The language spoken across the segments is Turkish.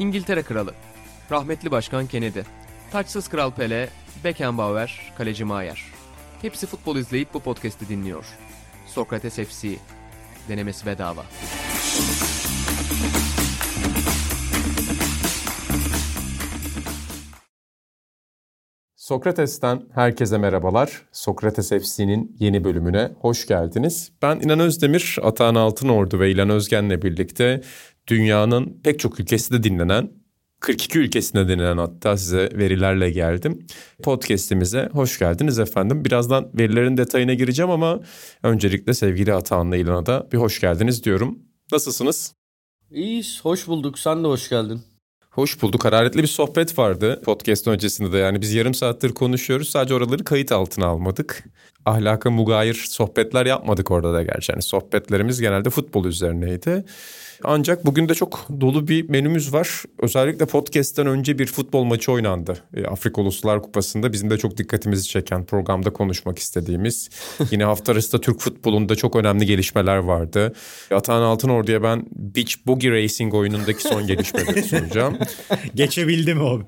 İngiltere Kralı, rahmetli Başkan Kennedy, taçsız Kral Pele, Beckenbauer, Kaleci Maier. Hepsi futbol izleyip bu podcast'i dinliyor. Sokrates FC, denemesi bedava. Sokrates'ten herkese merhabalar. Sokrates FC'nin yeni bölümüne hoş geldiniz. Ben İnan Özdemir, Atahan Altınordu ve İlan Özgen'le birlikte dünyanın pek çok ülkesinde dinlenen 42 ülkesinde dinlenen hatta size verilerle geldim. Podcast'imize hoş geldiniz efendim. Birazdan verilerin detayına gireceğim ama öncelikle sevgili Atahan'la İlan'a da bir hoş geldiniz diyorum. Nasılsınız? İyiyiz, hoş bulduk. Sen de hoş geldin. Hoş bulduk. Hararetli bir sohbet vardı podcast öncesinde de. Yani biz yarım saattir konuşuyoruz. Sadece oraları kayıt altına almadık. Ahlaka mugayir sohbetler yapmadık orada da gerçi. Yani sohbetlerimiz genelde futbol üzerineydi. Ancak bugün de çok dolu bir menümüz var. Özellikle podcast'ten önce bir futbol maçı oynandı. E, Afrika Uluslar Kupası'nda bizim de çok dikkatimizi çeken programda konuşmak istediğimiz. Yine hafta arasında Türk futbolunda çok önemli gelişmeler vardı. Atahan Altınordu'ya ben Beach Boogie Racing oyunundaki son gelişmeleri soracağım. Geçebildi mi o?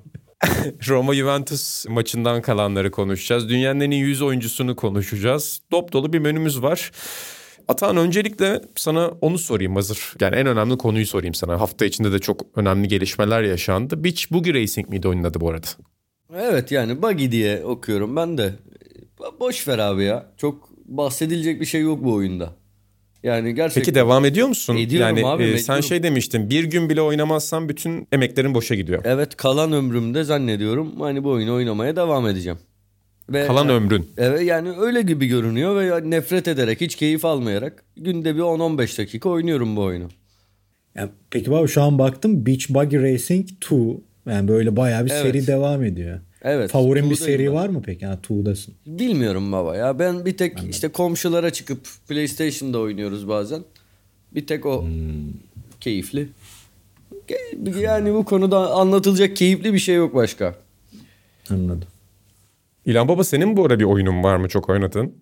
Roma Juventus maçından kalanları konuşacağız. Dünyanın en iyi 100 oyuncusunu konuşacağız. Dop dolu bir menümüz var. Atan öncelikle sana onu sorayım hazır. Yani en önemli konuyu sorayım sana. Hafta içinde de çok önemli gelişmeler yaşandı. Beach Boogie Racing miydi oyunun adı bu arada? Evet yani Buggy diye okuyorum ben de. Boş ver abi ya. Çok bahsedilecek bir şey yok bu oyunda. Yani gerçekten. Peki devam ediyor musun? Ediyorum yani, abi. E, sen şey demiştin bir gün bile oynamazsan bütün emeklerin boşa gidiyor. Evet kalan ömrümde zannediyorum hani bu oyunu oynamaya devam edeceğim. Ve Kalan yani, ömrün. Evet yani öyle gibi görünüyor ve nefret ederek hiç keyif almayarak günde bir 10-15 dakika oynuyorum bu oyunu. Yani peki baba şu an baktım Beach Buggy Racing 2 yani böyle bayağı bir evet. seri devam ediyor. Evet. Favorin bir seri ben. var mı peki? Ha, Tuğ'dasın. Bilmiyorum baba ya. Ben bir tek Anladım. işte komşulara çıkıp PlayStation'da oynuyoruz bazen. Bir tek o hmm. keyifli. Yani bu konuda anlatılacak keyifli bir şey yok başka. Anladım. İlhan Baba senin bu ara bir oyunun var mı çok oynadın?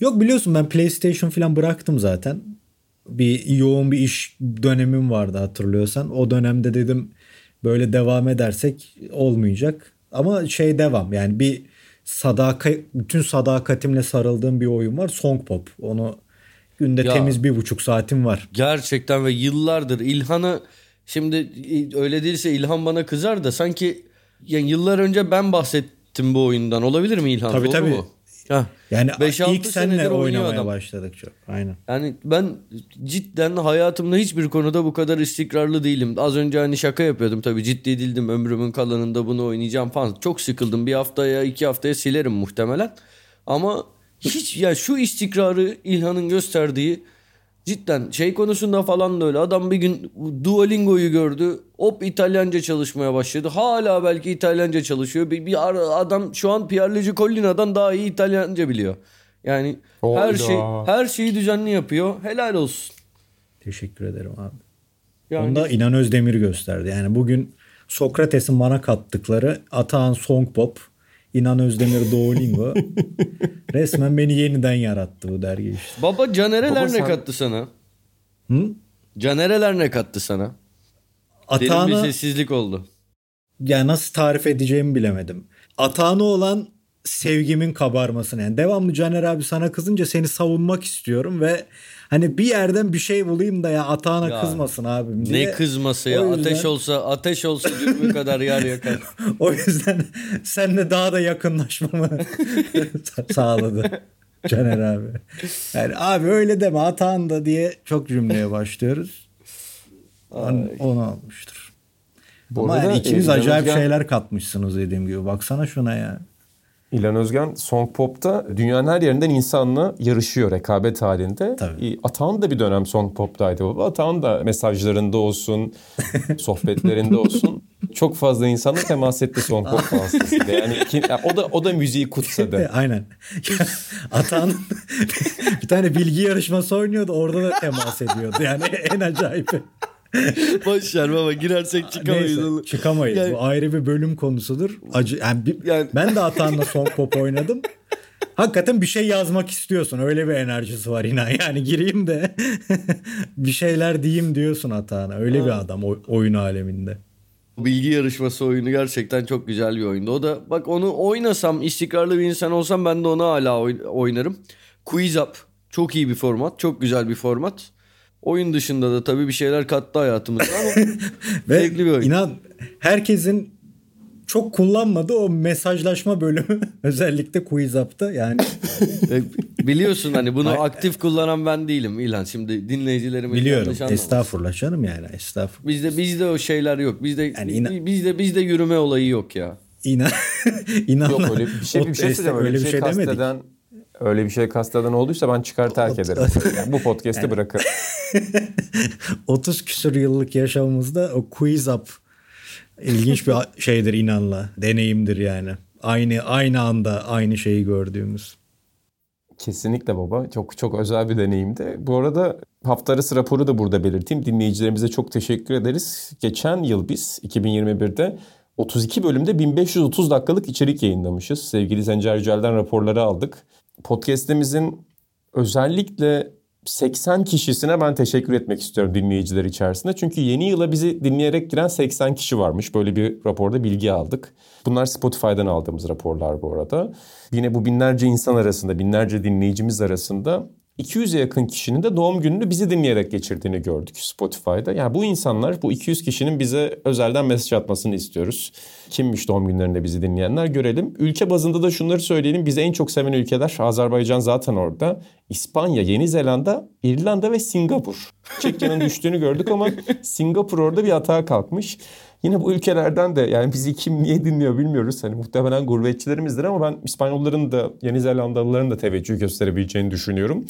Yok biliyorsun ben PlayStation falan bıraktım zaten. Bir yoğun bir iş dönemim vardı hatırlıyorsan. O dönemde dedim böyle devam edersek olmayacak. Ama şey devam yani bir sadaka bütün sadakatimle sarıldığım bir oyun var. Song Pop. Onu günde ya, temiz bir buçuk saatim var. Gerçekten ve yıllardır İlhan'ı şimdi öyle değilse İlhan bana kızar da sanki yani yıllar önce ben bahsettim bahsettim bu oyundan. Olabilir mi İlhan? Tabii Doğru tabii. Mu? Heh. Yani ilk senle oynamaya adam. başladık çok. Aynen. Yani ben cidden hayatımda hiçbir konuda bu kadar istikrarlı değilim. Az önce hani şaka yapıyordum tabii ciddi değildim. Ömrümün kalanında bunu oynayacağım falan. Çok sıkıldım. Bir haftaya iki haftaya silerim muhtemelen. Ama hiç ya yani şu istikrarı İlhan'ın gösterdiği Cidden şey konusunda falan da öyle. Adam bir gün Duolingo'yu gördü. Hop İtalyanca çalışmaya başladı. Hala belki İtalyanca çalışıyor. Bir, bir adam şu an Pierluigi Collina'dan daha iyi İtalyanca biliyor. Yani Oyda. her şey her şeyi düzenli yapıyor. Helal olsun. Teşekkür ederim abi. Yani... Onda İnan Özdemir gösterdi. Yani bugün Sokrates'in bana kattıkları Atahan Song Pop İnan Özdemir Duolingo. Resmen beni yeniden yarattı bu dergi işte. Baba Canereler Baba, ne sen... kattı sana? Hı? Canereler ne kattı sana? Atağına... Derin bir sessizlik oldu. Ya nasıl tarif edeceğimi bilemedim. Atağına olan sevgimin kabarmasını. Yani devamlı Caner abi sana kızınca seni savunmak istiyorum ve Hani bir yerden bir şey bulayım da ya atağına ya, kızmasın abim diye. Ne kızması ya? Yüzden... Ateş olsa ateş olsa düğümü kadar yer yakar. o yüzden senle daha da yakınlaşmamı sağladı. Caner abi. Yani abi öyle deme atağında diye çok cümleye başlıyoruz. Onu, onu almıştır. Bu Ama yani ikiniz acayip şeyler katmışsınız dediğim gibi. Baksana şuna ya. İlan Özgen Song Pop'ta dünyanın her yerinden insanla yarışıyor rekabet halinde. Tabii. Atahan da bir dönem Song Pop'taydı. Atahan da mesajlarında olsun, sohbetlerinde olsun çok fazla insanla temas etti Song Pop vasıtasıyla. Yani, iki, o da o da müziği kutsadı. Aynen. Atahan bir tane bilgi yarışması oynuyordu. Orada da temas ediyordu. Yani en acayip. Boş ver baba girersek çıkamayız. Neyse, çıkamayız. Yani, Bu ayrı bir bölüm konusudur. Acı yani, bir, yani... ben de Atan'la son pop oynadım. Hakikaten bir şey yazmak istiyorsun. Öyle bir enerjisi var inan. Yani gireyim de bir şeyler diyeyim diyorsun Atağan'a. Öyle ha. bir adam oyun aleminde. Bilgi yarışması oyunu gerçekten çok güzel bir oyundu. O da bak onu oynasam istikrarlı bir insan olsam ben de onu hala oyn- oynarım. Quiz Up çok iyi bir format. Çok güzel bir format. Oyun dışında da tabii bir şeyler kattı hayatımıza ama Ve zevkli bir oyun. inan herkesin çok kullanmadığı o mesajlaşma bölümü özellikle Quiz Up'ta yani biliyorsun hani bunu aktif kullanan ben değilim İlhan. Şimdi dinleyicilerimiz biliyorum. Estağfurullah canım yani estağfurullah. Bizde bizde o şeyler yok. Bizde Yani inan- bizde bizde yürüme olayı yok ya. İnan inan Yok öyle bir şey, bir şey söyleyeceğim. Öyle, bir şey, demedik. kasteden öyle bir şey kasteden olduysa ben çıkar terk ederim. Yani bu podcast'i bırakırım. 30 küsur yıllık yaşamımızda o quiz up ilginç bir şeydir inanla. Deneyimdir yani. Aynı aynı anda aynı şeyi gördüğümüz. Kesinlikle baba. Çok çok özel bir deneyimdi. Bu arada hafta arası raporu da burada belirteyim. Dinleyicilerimize çok teşekkür ederiz. Geçen yıl biz 2021'de 32 bölümde 1530 dakikalık içerik yayınlamışız. Sevgili Sencer Yücel'den raporları aldık. Podcast'imizin özellikle 80 kişisine ben teşekkür etmek istiyorum dinleyiciler içerisinde. Çünkü yeni yıla bizi dinleyerek giren 80 kişi varmış. Böyle bir raporda bilgi aldık. Bunlar Spotify'dan aldığımız raporlar bu arada. Yine bu binlerce insan arasında, binlerce dinleyicimiz arasında 200'e yakın kişinin de doğum gününü bizi dinleyerek geçirdiğini gördük Spotify'da. Yani bu insanlar, bu 200 kişinin bize özelden mesaj atmasını istiyoruz. Kimmiş doğum günlerinde bizi dinleyenler görelim. Ülke bazında da şunları söyleyelim. Bizi en çok seven ülkeler Azerbaycan zaten orada. İspanya, Yeni Zelanda, İrlanda ve Singapur. Çekya'nın düştüğünü gördük ama Singapur orada bir hata kalkmış. Yine bu ülkelerden de yani bizi kim niye dinliyor bilmiyoruz. Hani muhtemelen gurbetçilerimizdir ama ben İspanyolların da Yeni Zelandalıların da teveccüh gösterebileceğini düşünüyorum.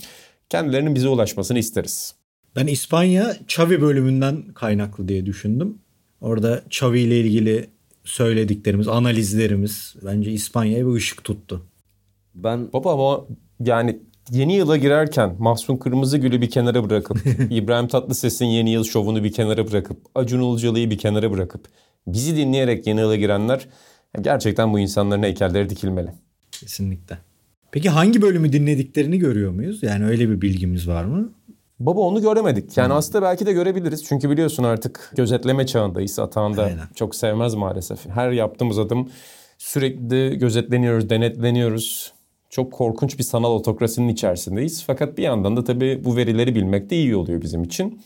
Kendilerinin bize ulaşmasını isteriz. Ben İspanya Xavi bölümünden kaynaklı diye düşündüm. Orada Xavi ile ilgili söylediklerimiz, analizlerimiz bence İspanya'ya bir ışık tuttu. Ben Baba ama yani yeni yıla girerken Mahsun Kırmızıgül'ü bir kenara bırakıp İbrahim Tatlıses'in yeni yıl şovunu bir kenara bırakıp Acun Ilıcalı'yı bir kenara bırakıp bizi dinleyerek yeni yıla girenler gerçekten bu insanların heykelleri dikilmeli. Kesinlikle. Peki hangi bölümü dinlediklerini görüyor muyuz? Yani öyle bir bilgimiz var mı? Baba onu göremedik. Yani aslında belki de görebiliriz. Çünkü biliyorsun artık gözetleme çağındayız. Atan da Aynen. çok sevmez maalesef. Her yaptığımız adım sürekli gözetleniyoruz, denetleniyoruz. Çok korkunç bir sanal otokrasinin içerisindeyiz. Fakat bir yandan da tabii bu verileri bilmek de iyi oluyor bizim için.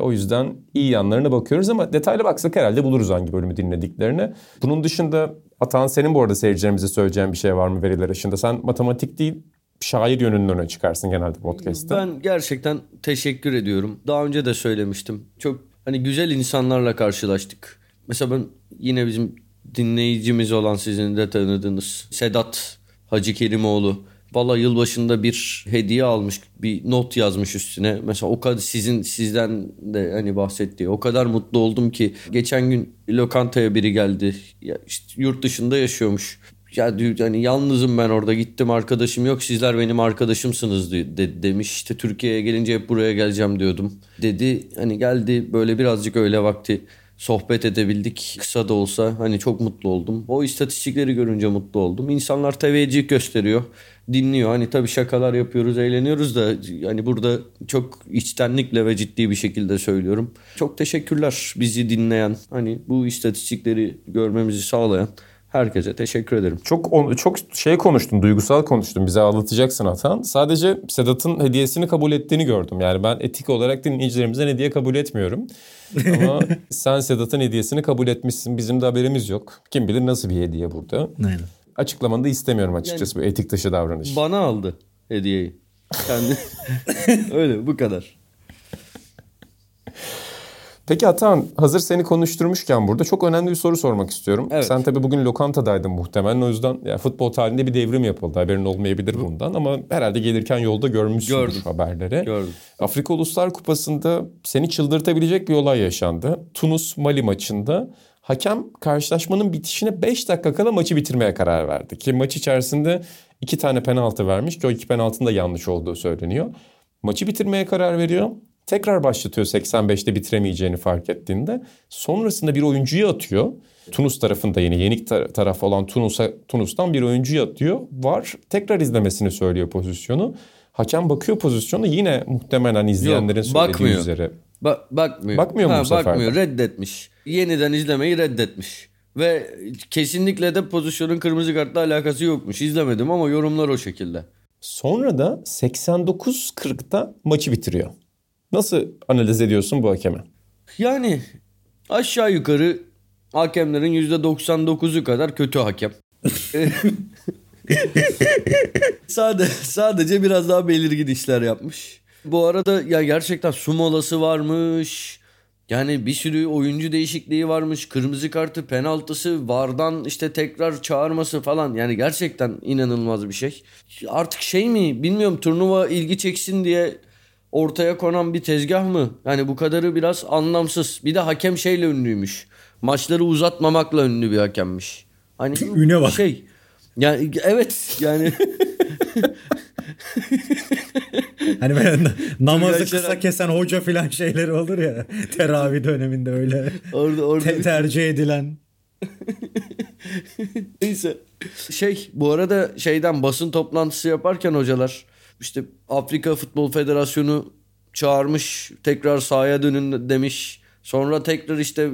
O yüzden iyi yanlarına bakıyoruz ama detaylı baksak herhalde buluruz hangi bölümü dinlediklerini. Bunun dışında Atan senin bu arada seyircilerimize söyleyeceğin bir şey var mı veriler ışığında? Sen matematik değil şair yönünün öne çıkarsın genelde podcast'ta. Ben gerçekten teşekkür ediyorum. Daha önce de söylemiştim. Çok hani güzel insanlarla karşılaştık. Mesela ben yine bizim dinleyicimiz olan sizin de tanıdığınız Sedat Hacı Kerimoğlu. Valla yılbaşında bir hediye almış, bir not yazmış üstüne. Mesela o kadar sizin sizden de hani bahsettiği o kadar mutlu oldum ki geçen gün lokantaya biri geldi. Ya işte yurt dışında yaşıyormuş. Ya hani yalnızım ben orada gittim arkadaşım yok sizler benim arkadaşımsınız de, de- demiş. İşte Türkiye'ye gelince hep buraya geleceğim diyordum. Dedi hani geldi böyle birazcık öyle vakti sohbet edebildik. Kısa da olsa hani çok mutlu oldum. O istatistikleri görünce mutlu oldum. İnsanlar teveccüh gösteriyor. Dinliyor. Hani tabii şakalar yapıyoruz, eğleniyoruz da hani burada çok içtenlikle ve ciddi bir şekilde söylüyorum. Çok teşekkürler bizi dinleyen, hani bu istatistikleri görmemizi sağlayan herkese teşekkür ederim. Çok çok şey konuştun, duygusal konuştun. Bize ağlatacaksın Atan. Sadece Sedat'ın hediyesini kabul ettiğini gördüm. Yani ben etik olarak dinleyicilerimizden hediye kabul etmiyorum. Ama sen Sedat'ın hediyesini kabul etmişsin. Bizim de haberimiz yok. Kim bilir nasıl bir hediye burada. Aynen. Açıklamanı da istemiyorum açıkçası bu etik dışı davranış. Bana aldı hediyeyi. Kendi öyle bu kadar. Peki Atan hazır seni konuşturmuşken burada çok önemli bir soru sormak istiyorum. Evet. Sen tabii bugün lokantadaydın muhtemelen. O yüzden ya, futbol tarihinde bir devrim yapıldı. Haberin olmayabilir bundan ama herhalde gelirken yolda görmüşsündür Gördüm. haberleri. Gördüm. Afrika Uluslar Kupası'nda seni çıldırtabilecek bir olay yaşandı. Tunus-Mali maçında hakem karşılaşmanın bitişine 5 dakika kala maçı bitirmeye karar verdi. Ki maç içerisinde iki tane penaltı vermiş ki o iki penaltının da yanlış olduğu söyleniyor. Maçı bitirmeye karar veriyor. Tekrar başlatıyor 85'te bitiremeyeceğini fark ettiğinde. Sonrasında bir oyuncuyu atıyor. Tunus tarafında yine yenik tar- taraf olan Tunus'a Tunus'tan bir oyuncuyu atıyor. Var tekrar izlemesini söylüyor pozisyonu. Hakem bakıyor pozisyonu yine muhtemelen izleyenlerin Yok, söylediği bakmıyor. üzere Ba- bakmıyor. Bakmıyor mu bu sefer? Bakmıyor. Reddetmiş. Yeniden izlemeyi reddetmiş. Ve kesinlikle de pozisyonun kırmızı kartla alakası yokmuş. İzlemedim ama yorumlar o şekilde. Sonra da 89-40'ta maçı bitiriyor. Nasıl analiz ediyorsun bu hakemi? Yani aşağı yukarı hakemlerin %99'u kadar kötü hakem. Sade, sadece biraz daha belirgin işler yapmış. Bu arada ya gerçekten su molası varmış. Yani bir sürü oyuncu değişikliği varmış. Kırmızı kartı, penaltısı, vardan işte tekrar çağırması falan. Yani gerçekten inanılmaz bir şey. Artık şey mi bilmiyorum turnuva ilgi çeksin diye ortaya konan bir tezgah mı? Yani bu kadarı biraz anlamsız. Bir de hakem şeyle ünlüymüş. Maçları uzatmamakla ünlü bir hakemmiş. Hani Üne bak. Şey. Yani evet yani Hani böyle na- namazı kısa kesen hoca filan şeyleri olur ya. Teravih döneminde öyle. orada orada Te- tercih edilen. Neyse. Şey bu arada şeyden basın toplantısı yaparken hocalar işte Afrika Futbol Federasyonu çağırmış tekrar sahaya dönün demiş. Sonra tekrar işte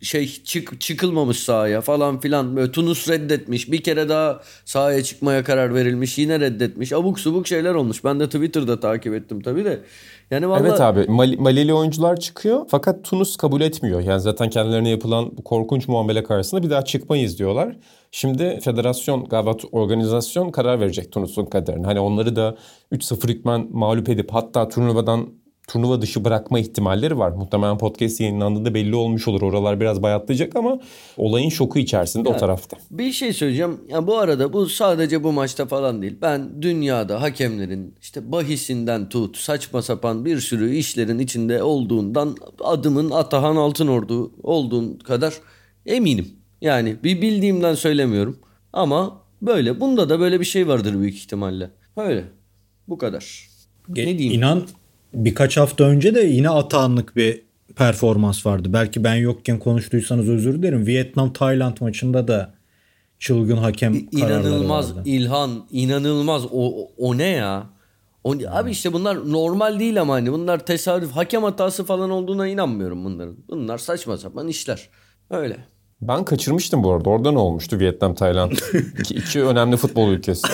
şey çık çıkılmamış sahaya falan filan böyle Tunus reddetmiş. Bir kere daha sahaya çıkmaya karar verilmiş. Yine reddetmiş. Abuk subuk şeyler olmuş. Ben de Twitter'da takip ettim tabii de. Yani vallahi Evet abi Mali- Malili oyuncular çıkıyor fakat Tunus kabul etmiyor. Yani zaten kendilerine yapılan korkunç muamele karşısında bir daha çıkmayız diyorlar. Şimdi federasyon galiba organizasyon karar verecek Tunus'un kaderine. Hani onları da 3-0 hükmen mağlup edip hatta turnuvadan turnuva dışı bırakma ihtimalleri var. Muhtemelen podcast yayınlandığında belli olmuş olur. Oralar biraz bayatlayacak ama olayın şoku içerisinde o tarafta. Bir şey söyleyeceğim. Ya bu arada bu sadece bu maçta falan değil. Ben dünyada hakemlerin işte bahisinden tut saçma sapan bir sürü işlerin içinde olduğundan adımın Atahan Altınordu olduğun kadar eminim. Yani bir bildiğimden söylemiyorum. Ama böyle. Bunda da böyle bir şey vardır büyük ihtimalle. Öyle. Bu kadar. Ne diyeyim? İnan birkaç hafta önce de yine atağanlık bir performans vardı. Belki ben yokken konuştuysanız özür dilerim. Vietnam Tayland maçında da çılgın hakem kararları İnanılmaz vardı. İlhan inanılmaz o, o, ne ya? O, abi işte bunlar normal değil ama hani bunlar tesadüf hakem hatası falan olduğuna inanmıyorum bunların. Bunlar saçma sapan işler. Öyle. Ben kaçırmıştım bu arada. Orada ne olmuştu Vietnam, Tayland? iki, iki önemli futbol ülkesi.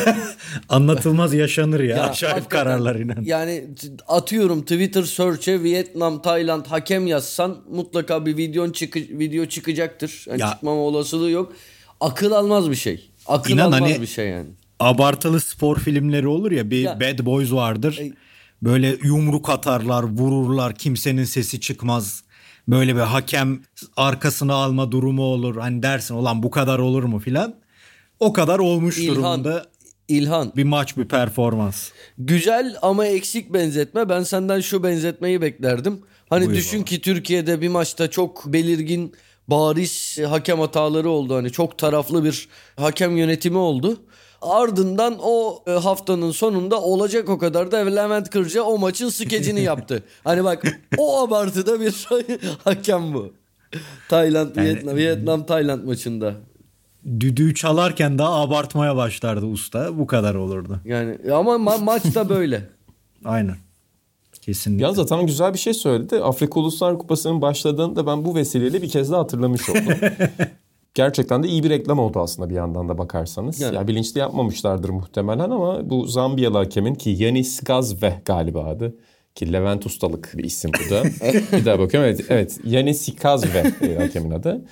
Anlatılmaz yaşanır ya. Ya Acayip kararlar inan. Yani atıyorum Twitter search'e Vietnam, Tayland hakem yazsan mutlaka bir videon çıkı, video çıkacaktır. Yani Ya- çıkmama olasılığı yok. Akıl almaz bir şey. Akıl İnan almaz hani- bir şey yani. Abartılı spor filmleri olur ya bir Ya- Bad Boys vardır. Böyle yumruk atarlar, vururlar, kimsenin sesi çıkmaz. Böyle bir hakem arkasına alma durumu olur. Hani dersin ulan bu kadar olur mu filan. O kadar olmuş İlhan, durumda İlhan bir maç bir performans. Güzel ama eksik benzetme. Ben senden şu benzetmeyi beklerdim. Hani Buyur düşün ki Türkiye'de bir maçta çok belirgin bariz hakem hataları oldu. Hani çok taraflı bir hakem yönetimi oldu. Ardından o e, haftanın sonunda olacak o kadar da Levent Kırca o maçın skecini yaptı. Hani bak o abartıda bir hakem bu. Tayland, Vietnam, Vietnam Tayland maçında. Düdüğü çalarken daha abartmaya başlardı usta. Bu kadar olurdu. Yani ama ma- maç da böyle. Aynen. Kesinlikle. Yalnız Atan güzel bir şey söyledi. Afrika Uluslar Kupası'nın başladığını da ben bu vesileyle bir kez daha hatırlamış oldum. Gerçekten de iyi bir reklam oldu aslında bir yandan da bakarsanız. Yani. Ya bilinçli yapmamışlardır muhtemelen ama bu Zambiyalı hakemin ki Yanis Gazve galiba adı. Ki Levent Ustalık bir isim bu da. bir daha bakıyorum. Evet, evet. Yanis Gazve e, hakemin adı.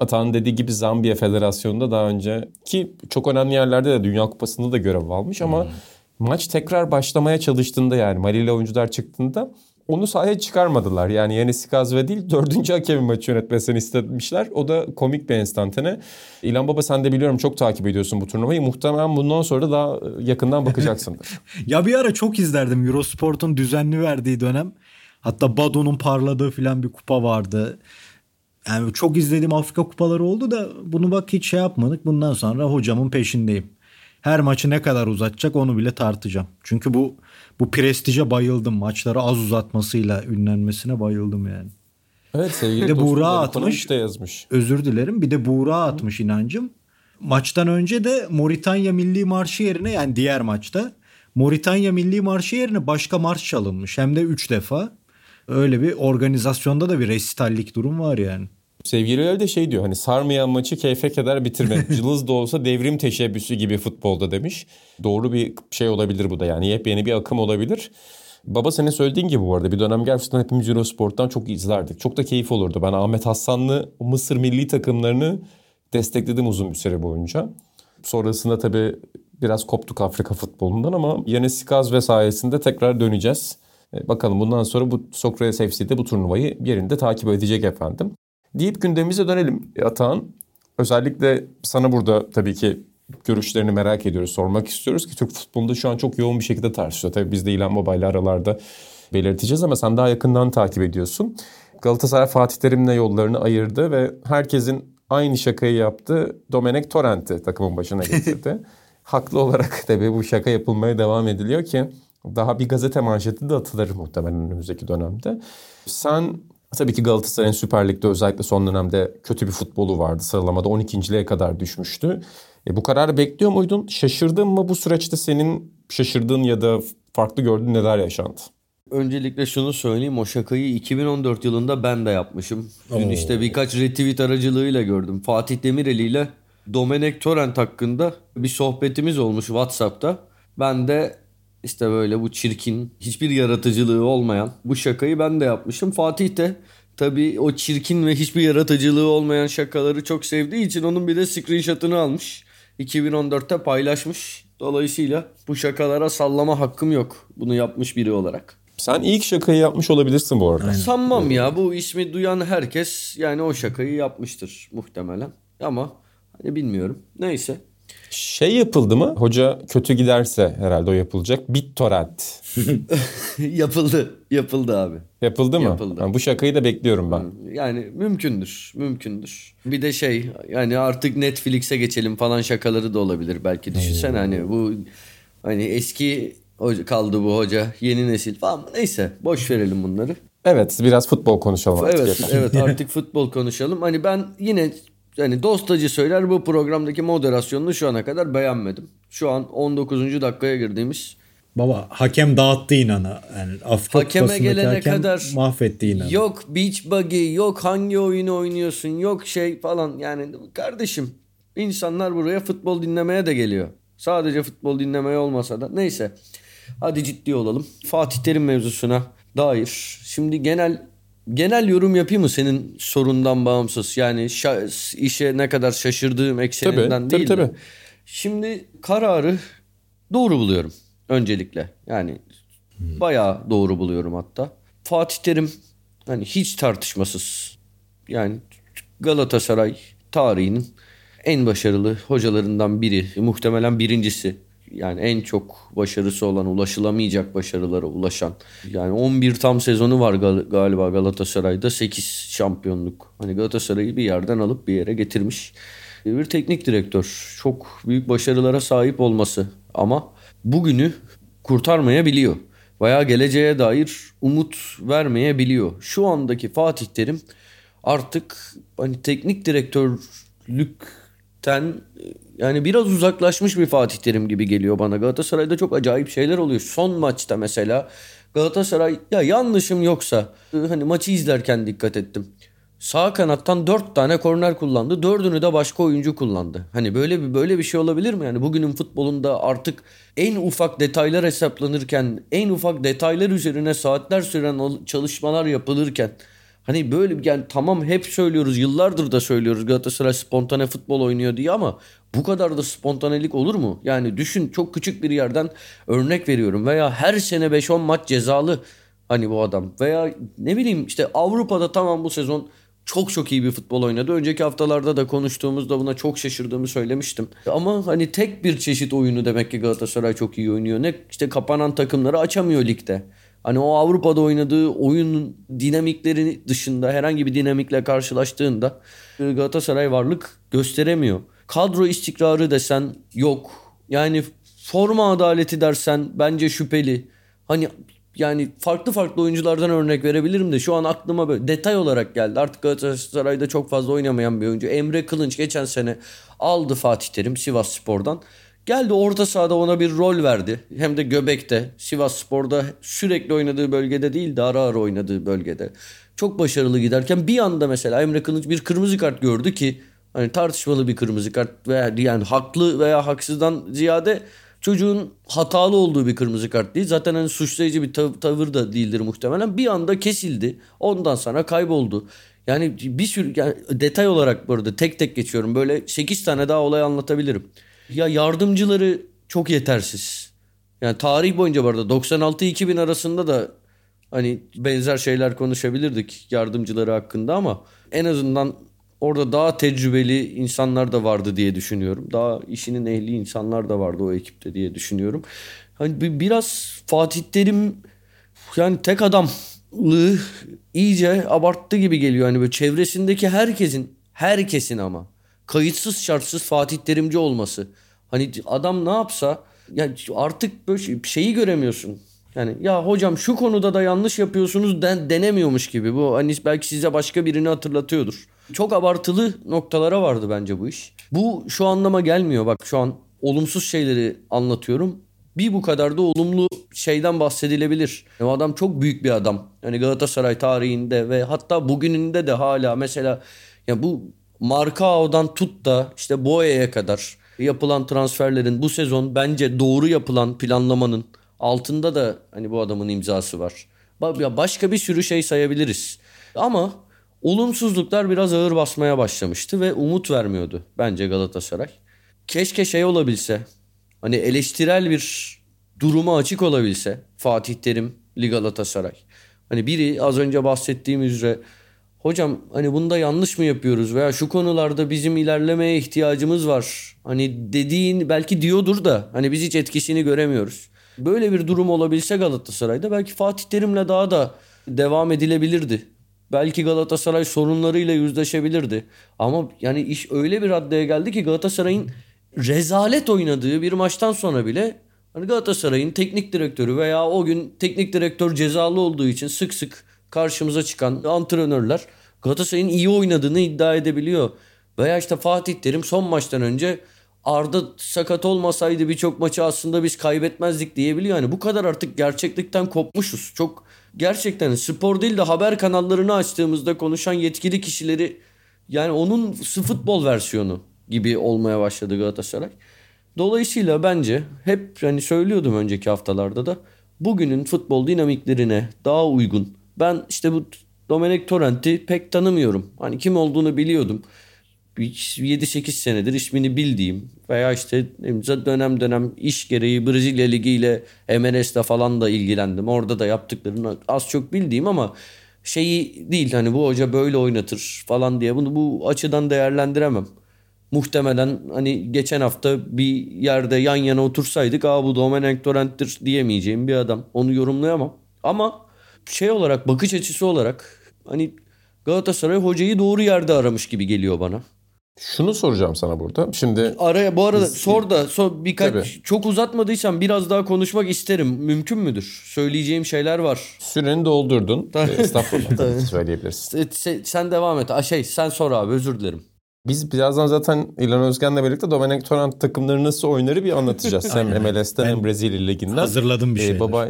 Atan dediği gibi Zambiya Federasyonu'nda daha önce ki çok önemli yerlerde de Dünya Kupası'nda da görev almış ama maç tekrar başlamaya çalıştığında yani Malili oyuncular çıktığında onu sahaya çıkarmadılar. Yani Yanis Gazve değil dördüncü hakemin maçı yönetmesini istemişler. O da komik bir enstantane. İlhan Baba sen de biliyorum çok takip ediyorsun bu turnuvayı. Muhtemelen bundan sonra da daha yakından bakacaksındır. Ya bir ara çok izlerdim Eurosport'un düzenli verdiği dönem. Hatta Bado'nun parladığı filan bir kupa vardı. Yani çok izlediğim Afrika kupaları oldu da bunu bak hiç şey yapmadık. Bundan sonra hocamın peşindeyim. Her maçı ne kadar uzatacak onu bile tartacağım. Çünkü bu bu prestije bayıldım. Maçları az uzatmasıyla ünlenmesine bayıldım yani. evet sevgili Bir de Buğra atmış. Da yazmış. Özür dilerim. Bir de Buğra atmış inancım. Maçtan önce de Moritanya Milli Marşı yerine yani diğer maçta Moritanya Milli Marşı yerine başka marş çalınmış. Hem de 3 defa. Öyle bir organizasyonda da bir resitallik durum var yani. Sevgililer de şey diyor hani sarmayan maçı keyfe kadar bitirmek. Cılız da olsa devrim teşebbüsü gibi futbolda demiş. Doğru bir şey olabilir bu da yani yepyeni bir akım olabilir. Baba senin söylediğin gibi bu arada bir dönem gerçekten hepimiz Eurosport'tan çok izlerdik. Çok da keyif olurdu. Ben Ahmet Hassanlı Mısır milli takımlarını destekledim uzun bir süre boyunca. Sonrasında tabii biraz koptuk Afrika futbolundan ama Yanis Kaz sayesinde tekrar döneceğiz. E, bakalım bundan sonra bu Sokrates FC'de bu turnuvayı yerinde takip edecek efendim. Deyip gündemimize dönelim Atahan. Özellikle sana burada tabii ki görüşlerini merak ediyoruz, sormak istiyoruz ki Türk futbolunda şu an çok yoğun bir şekilde tartışılıyor. Tabii biz de İlhan Baba ile aralarda belirteceğiz ama sen daha yakından takip ediyorsun. Galatasaray Fatih Terim'le yollarını ayırdı ve herkesin aynı şakayı yaptı. Domenek Torrent'i takımın başına getirdi. Haklı olarak tabii bu şaka yapılmaya devam ediliyor ki daha bir gazete manşeti de atılır muhtemelen önümüzdeki dönemde. Sen tabii ki Galatasaray'ın Süper Lig'de özellikle son dönemde kötü bir futbolu vardı. Sıralamada 12.liğe kadar düşmüştü. E, bu kararı bekliyor muydun? Şaşırdın mı bu süreçte senin şaşırdığın ya da farklı gördüğün neler yaşandı? Öncelikle şunu söyleyeyim o şakayı 2014 yılında ben de yapmışım. Dün işte birkaç retweet aracılığıyla gördüm. Fatih Demireli ile Domenek Torrent hakkında bir sohbetimiz olmuş WhatsApp'ta. Ben de işte böyle bu çirkin, hiçbir yaratıcılığı olmayan bu şakayı ben de yapmışım. Fatih de tabii o çirkin ve hiçbir yaratıcılığı olmayan şakaları çok sevdiği için onun bir de screenshot'ını almış. 2014'te paylaşmış. Dolayısıyla bu şakalara sallama hakkım yok. Bunu yapmış biri olarak. Sen ilk şakayı yapmış olabilirsin bu arada. Aynen. Sanmam ya bu ismi duyan herkes yani o şakayı yapmıştır muhtemelen. Ama hani bilmiyorum. Neyse. Şey yapıldı mı? Hoca kötü giderse herhalde o yapılacak. BitTorrent. yapıldı. Yapıldı abi. Yapıldı mı? Yapıldı. Yani bu şakayı da bekliyorum ben. Yani mümkündür. Mümkündür. Bir de şey yani artık Netflix'e geçelim falan şakaları da olabilir belki. Düşünsene hani bu hani eski hoca, kaldı bu hoca yeni nesil falan. Neyse boş verelim bunları. Evet biraz futbol konuşalım artık. Evet, evet artık futbol konuşalım. Hani ben yine yani dostacı söyler bu programdaki moderasyonunu şu ana kadar beğenmedim. Şu an 19. dakikaya girdiğimiz. Baba hakem dağıttı inanı. Yani Afrika Hakeme gelene hakem kadar mahvetti inanı. Yok beach buggy, yok hangi oyunu oynuyorsun, yok şey falan. Yani kardeşim insanlar buraya futbol dinlemeye de geliyor. Sadece futbol dinlemeye olmasa da. Neyse. Hadi ciddi olalım. Fatih Terim mevzusuna dair. Şimdi genel genel yorum yapayım mı senin sorundan bağımsız? Yani işe ne kadar şaşırdığım ekseninden tabii, değil tabii, de. Tabii. Şimdi kararı doğru buluyorum öncelikle. Yani hmm. bayağı doğru buluyorum hatta. Fatih Terim hani hiç tartışmasız yani Galatasaray tarihinin en başarılı hocalarından biri. Muhtemelen birincisi yani en çok başarısı olan ulaşılamayacak başarılara ulaşan yani 11 tam sezonu var gal- galiba Galatasaray'da 8 şampiyonluk. Hani Galatasaray'ı bir yerden alıp bir yere getirmiş bir teknik direktör. Çok büyük başarılara sahip olması ama bugünü kurtarmayabiliyor. Veya geleceğe dair umut vermeyebiliyor. Şu andaki Fatih Terim artık hani teknik direktörlükten yani biraz uzaklaşmış bir Fatih Terim gibi geliyor bana. Galatasaray'da çok acayip şeyler oluyor. Son maçta mesela Galatasaray ya yanlışım yoksa hani maçı izlerken dikkat ettim. Sağ kanattan dört tane korner kullandı. Dördünü de başka oyuncu kullandı. Hani böyle bir böyle bir şey olabilir mi? Yani bugünün futbolunda artık en ufak detaylar hesaplanırken, en ufak detaylar üzerine saatler süren çalışmalar yapılırken Hani böyle yani tamam hep söylüyoruz yıllardır da söylüyoruz Galatasaray spontane futbol oynuyor diye ama bu kadar da spontanelik olur mu? Yani düşün çok küçük bir yerden örnek veriyorum veya her sene 5-10 maç cezalı hani bu adam veya ne bileyim işte Avrupa'da tamam bu sezon çok çok iyi bir futbol oynadı. Önceki haftalarda da konuştuğumuzda buna çok şaşırdığımı söylemiştim. Ama hani tek bir çeşit oyunu demek ki Galatasaray çok iyi oynuyor. Ne işte kapanan takımları açamıyor ligde. Hani o Avrupa'da oynadığı oyunun dinamikleri dışında herhangi bir dinamikle karşılaştığında e, Galatasaray varlık gösteremiyor. Kadro istikrarı desen yok. Yani forma adaleti dersen bence şüpheli. Hani yani farklı farklı oyunculardan örnek verebilirim de şu an aklıma böyle detay olarak geldi. Artık Galatasaray'da çok fazla oynamayan bir oyuncu. Emre Kılınç geçen sene aldı Fatih Terim Sivas Spor'dan. Geldi orta sahada ona bir rol verdi. Hem de Göbek'te, Sivas Spor'da sürekli oynadığı bölgede değil de ara ara oynadığı bölgede. Çok başarılı giderken bir anda mesela Emre Kılıç bir kırmızı kart gördü ki hani tartışmalı bir kırmızı kart veya yani haklı veya haksızdan ziyade çocuğun hatalı olduğu bir kırmızı kart değil. Zaten hani suçlayıcı bir tav- tavır da değildir muhtemelen. Bir anda kesildi. Ondan sonra kayboldu. Yani bir sürü yani detay olarak burada tek tek geçiyorum. Böyle 8 tane daha olay anlatabilirim. Ya yardımcıları çok yetersiz. Yani tarih boyunca bu arada 96-2000 arasında da hani benzer şeyler konuşabilirdik yardımcıları hakkında ama en azından orada daha tecrübeli insanlar da vardı diye düşünüyorum. Daha işinin ehli insanlar da vardı o ekipte diye düşünüyorum. Hani biraz Fatih Terim yani tek adamlığı iyice abarttı gibi geliyor. Hani böyle çevresindeki herkesin, herkesin ama kayıtsız şartsız Fatih Terimci olması. Hani adam ne yapsa yani artık böyle şeyi göremiyorsun. Yani ya hocam şu konuda da yanlış yapıyorsunuz den, denemiyormuş gibi. Bu hani belki size başka birini hatırlatıyordur. Çok abartılı noktalara vardı bence bu iş. Bu şu anlama gelmiyor. Bak şu an olumsuz şeyleri anlatıyorum. Bir bu kadar da olumlu şeyden bahsedilebilir. O adam çok büyük bir adam. Yani Galatasaray tarihinde ve hatta bugününde de hala mesela ya bu Markao'dan tut da işte Boya'ya kadar yapılan transferlerin bu sezon bence doğru yapılan planlamanın altında da hani bu adamın imzası var. Başka bir sürü şey sayabiliriz. Ama olumsuzluklar biraz ağır basmaya başlamıştı ve umut vermiyordu bence Galatasaray. Keşke şey olabilse. Hani eleştirel bir duruma açık olabilse Fatih Terim, Galatasaray. Hani biri az önce bahsettiğim üzere hocam hani bunda yanlış mı yapıyoruz veya şu konularda bizim ilerlemeye ihtiyacımız var. Hani dediğin belki diyordur da hani biz hiç etkisini göremiyoruz. Böyle bir durum olabilse Galatasaray'da belki Fatih Terim'le daha da devam edilebilirdi. Belki Galatasaray sorunlarıyla yüzleşebilirdi. Ama yani iş öyle bir raddeye geldi ki Galatasaray'ın rezalet oynadığı bir maçtan sonra bile hani Galatasaray'ın teknik direktörü veya o gün teknik direktör cezalı olduğu için sık sık karşımıza çıkan antrenörler Galatasaray'ın iyi oynadığını iddia edebiliyor. Veya işte Fatih Terim son maçtan önce Arda sakat olmasaydı birçok maçı aslında biz kaybetmezdik diyebiliyor. Yani bu kadar artık gerçeklikten kopmuşuz. Çok gerçekten spor değil de haber kanallarını açtığımızda konuşan yetkili kişileri yani onun futbol versiyonu gibi olmaya başladı Galatasaray. Dolayısıyla bence hep hani söylüyordum önceki haftalarda da bugünün futbol dinamiklerine daha uygun. Ben işte bu Domenek Torrent'i pek tanımıyorum. Hani kim olduğunu biliyordum. 7-8 senedir ismini bildiğim veya işte dönem dönem iş gereği Brezilya Ligi ile MLS'le falan da ilgilendim. Orada da yaptıklarını az çok bildiğim ama şeyi değil hani bu hoca böyle oynatır falan diye bunu bu açıdan değerlendiremem. Muhtemelen hani geçen hafta bir yerde yan yana otursaydık aa bu Domenek Torrent'tir diyemeyeceğim bir adam. Onu yorumlayamam. Ama şey olarak bakış açısı olarak hani Galatasaray hocayı doğru yerde aramış gibi geliyor bana. Şunu soracağım sana burada. Şimdi araya bu arada sor da sor birkaç Tabii. çok uzatmadıysam biraz daha konuşmak isterim. Mümkün müdür? Söyleyeceğim şeyler var. Süreni doldurdun. Estağfurullah söyleyebilirsin. Sen, sen devam et. Şey sen sor abi özür dilerim. Biz birazdan zaten İlhan Özgen'le birlikte Domenek Torrent takımları nasıl oynarı bir anlatacağız. hem MLS'ten hem Brezilya Ligi'nden. Hazırladım bir şey. Ee, baba,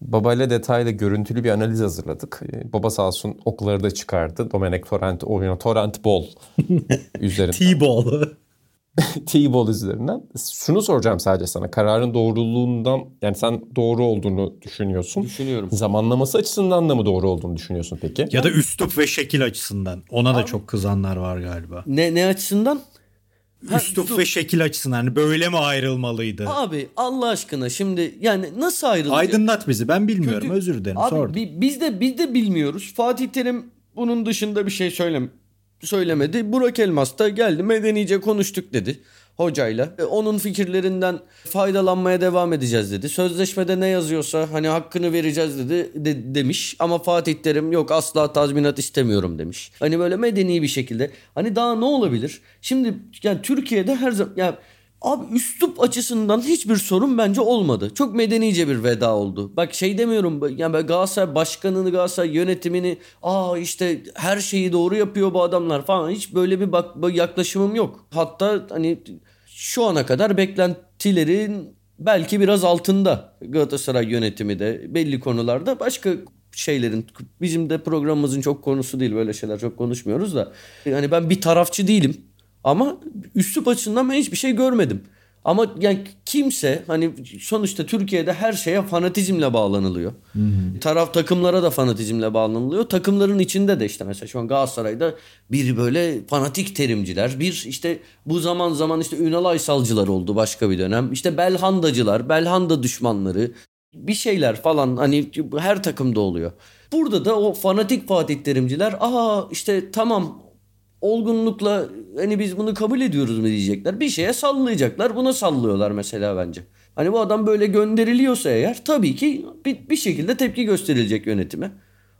babayla detaylı görüntülü bir analiz hazırladık. Ee, baba sağ olsun okları da çıkardı. Domenek Torrent oyunu Torrent Ball üzerinden. T-Ball. T-Ball üzerinden. Şunu soracağım sadece sana. Kararın doğruluğundan yani sen doğru olduğunu düşünüyorsun. Düşünüyorum. Zamanlaması açısından da mı doğru olduğunu düşünüyorsun peki? Ya da üslup ve şekil açısından. Ona da çok kızanlar var galiba. Ne ne açısından? Üslup ve şekil açısından hani böyle mi ayrılmalıydı? Abi Allah aşkına şimdi yani nasıl ayrılacak? Aydınlat bizi ben bilmiyorum Çünkü, özür dilerim abi, sordum. Biz de, biz de bilmiyoruz. Fatih Terim bunun dışında bir şey söylem söylemedi. Burak Elmas da geldi medenice konuştuk dedi hocayla. E, onun fikirlerinden faydalanmaya devam edeceğiz dedi. Sözleşmede ne yazıyorsa hani hakkını vereceğiz dedi de, demiş. Ama Fatih Terim yok asla tazminat istemiyorum demiş. Hani böyle medeni bir şekilde. Hani daha ne olabilir? Şimdi yani Türkiye'de her zaman yani Abi üslup açısından hiçbir sorun bence olmadı. Çok medenice bir veda oldu. Bak şey demiyorum yani Galatasaray başkanını Galatasaray yönetimini aa işte her şeyi doğru yapıyor bu adamlar falan. Hiç böyle bir bak yaklaşımım yok. Hatta hani şu ana kadar beklentilerin belki biraz altında Galatasaray yönetimi de belli konularda başka şeylerin bizim de programımızın çok konusu değil böyle şeyler çok konuşmuyoruz da yani ben bir tarafçı değilim ama üslup açısından ben hiçbir şey görmedim. Ama yani kimse hani sonuçta Türkiye'de her şeye fanatizmle bağlanılıyor. Hı hı. Taraf takımlara da fanatizmle bağlanılıyor. Takımların içinde de işte mesela şu an Galatasaray'da bir böyle fanatik terimciler, bir işte bu zaman zaman işte Ünal Aysalcılar oldu başka bir dönem. İşte Belhandacılar, Belhanda düşmanları bir şeyler falan hani her takımda oluyor. Burada da o fanatik Fatih Terimciler aha işte tamam olgunlukla hani biz bunu kabul ediyoruz mu diyecekler. Bir şeye sallayacaklar. Buna sallıyorlar mesela bence. Hani bu adam böyle gönderiliyorsa eğer tabii ki bir, bir şekilde tepki gösterilecek yönetime.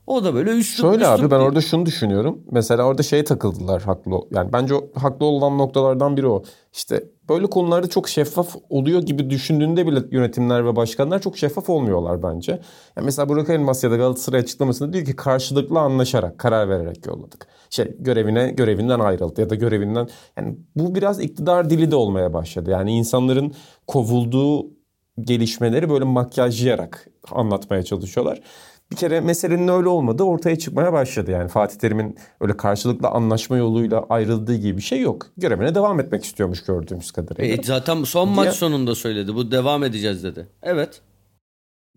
O da böyle üstün. Şöyle üstün abi ben değil. orada şunu düşünüyorum. Mesela orada şeye takıldılar haklı. Yani bence o, haklı olan noktalardan biri o. İşte böyle konularda çok şeffaf oluyor gibi düşündüğünde bile yönetimler ve başkanlar çok şeffaf olmuyorlar bence. Yani mesela Burak Elmas ya da Galatasaray açıklamasında diyor ki karşılıklı anlaşarak, karar vererek yolladık. Şey görevine görevinden ayrıldı ya da görevinden yani bu biraz iktidar dili de olmaya başladı. Yani insanların kovulduğu gelişmeleri böyle makyajlayarak anlatmaya çalışıyorlar bir kere meselenin öyle olmadığı ortaya çıkmaya başladı. Yani Fatih Terim'in öyle karşılıklı anlaşma yoluyla ayrıldığı gibi bir şey yok. Görevine devam etmek istiyormuş gördüğümüz kadarıyla. E, zaten son maç sonunda söyledi. Bu devam edeceğiz dedi. Evet.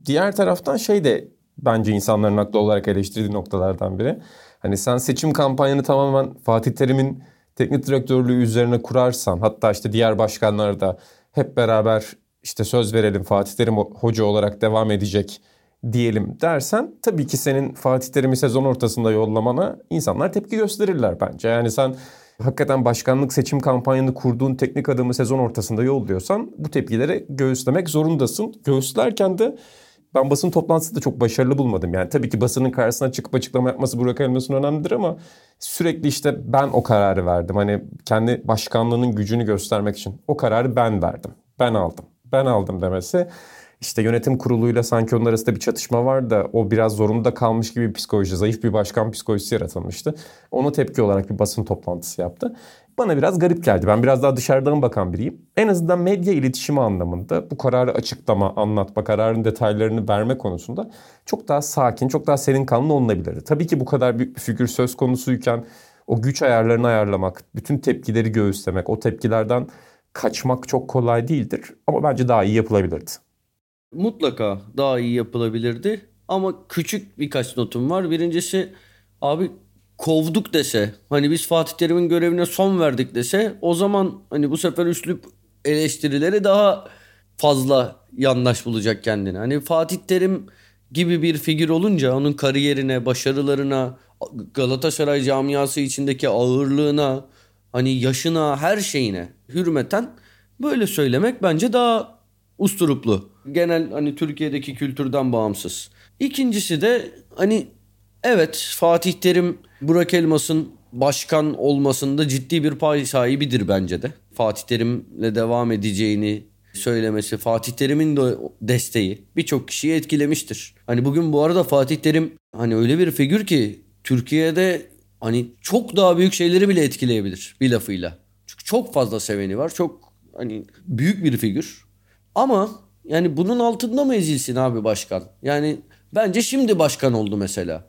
Diğer taraftan şey de bence insanların haklı olarak eleştirdiği noktalardan biri. Hani sen seçim kampanyanı tamamen Fatih Terim'in teknik direktörlüğü üzerine kurarsan hatta işte diğer başkanlar da hep beraber işte söz verelim Fatih Terim hoca olarak devam edecek diyelim dersen tabii ki senin Fatih Terim'i sezon ortasında yollamana insanlar tepki gösterirler bence. Yani sen hakikaten başkanlık seçim kampanyanı kurduğun teknik adamı sezon ortasında yolluyorsan bu tepkileri göğüslemek zorundasın. Göğüslerken de ben basın toplantısı da çok başarılı bulmadım. Yani tabii ki basının karşısına çıkıp açıklama yapması Burak Elmas'ın önemlidir ama sürekli işte ben o kararı verdim. Hani kendi başkanlığının gücünü göstermek için o kararı ben verdim. Ben aldım. Ben aldım demesi işte yönetim kuruluyla sanki onun arasında bir çatışma var da o biraz zorunda kalmış gibi bir psikoloji, zayıf bir başkan psikolojisi yaratılmıştı. Ona tepki olarak bir basın toplantısı yaptı. Bana biraz garip geldi. Ben biraz daha dışarıdan bakan biriyim. En azından medya iletişimi anlamında bu kararı açıklama, anlatma, kararın detaylarını verme konusunda çok daha sakin, çok daha serin kanlı olunabilirdi. Tabii ki bu kadar büyük bir figür söz konusuyken o güç ayarlarını ayarlamak, bütün tepkileri göğüslemek, o tepkilerden kaçmak çok kolay değildir. Ama bence daha iyi yapılabilirdi mutlaka daha iyi yapılabilirdi. Ama küçük birkaç notum var. Birincisi abi kovduk dese hani biz Fatih Terim'in görevine son verdik dese o zaman hani bu sefer üslup eleştirileri daha fazla yanlış bulacak kendini. Hani Fatih Terim gibi bir figür olunca onun kariyerine, başarılarına, Galatasaray camiası içindeki ağırlığına, hani yaşına, her şeyine hürmeten böyle söylemek bence daha usturuplu. Genel hani Türkiye'deki kültürden bağımsız. İkincisi de hani evet Fatih Terim Burak Elmas'ın başkan olmasında ciddi bir pay sahibidir bence de. Fatih Terim'le devam edeceğini söylemesi, Fatih Terim'in de desteği birçok kişiyi etkilemiştir. Hani bugün bu arada Fatih Terim hani öyle bir figür ki Türkiye'de hani çok daha büyük şeyleri bile etkileyebilir bir lafıyla. Çünkü çok fazla seveni var. Çok hani büyük bir figür. Ama yani bunun altında mı ezilsin abi başkan? Yani bence şimdi başkan oldu mesela.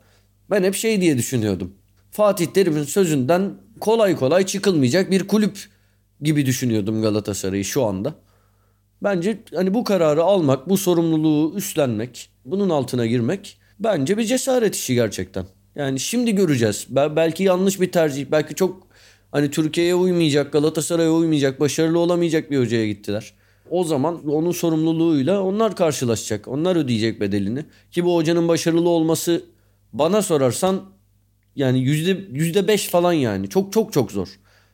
Ben hep şey diye düşünüyordum. Fatih Terim'in sözünden kolay kolay çıkılmayacak bir kulüp gibi düşünüyordum Galatasaray'ı şu anda. Bence hani bu kararı almak, bu sorumluluğu üstlenmek, bunun altına girmek bence bir cesaret işi gerçekten. Yani şimdi göreceğiz. Belki yanlış bir tercih, belki çok hani Türkiye'ye uymayacak, Galatasaray'a uymayacak, başarılı olamayacak bir hocaya gittiler o zaman onun sorumluluğuyla onlar karşılaşacak. Onlar ödeyecek bedelini. Ki bu hocanın başarılı olması bana sorarsan yani yüzde yüzde beş falan yani. Çok çok çok zor.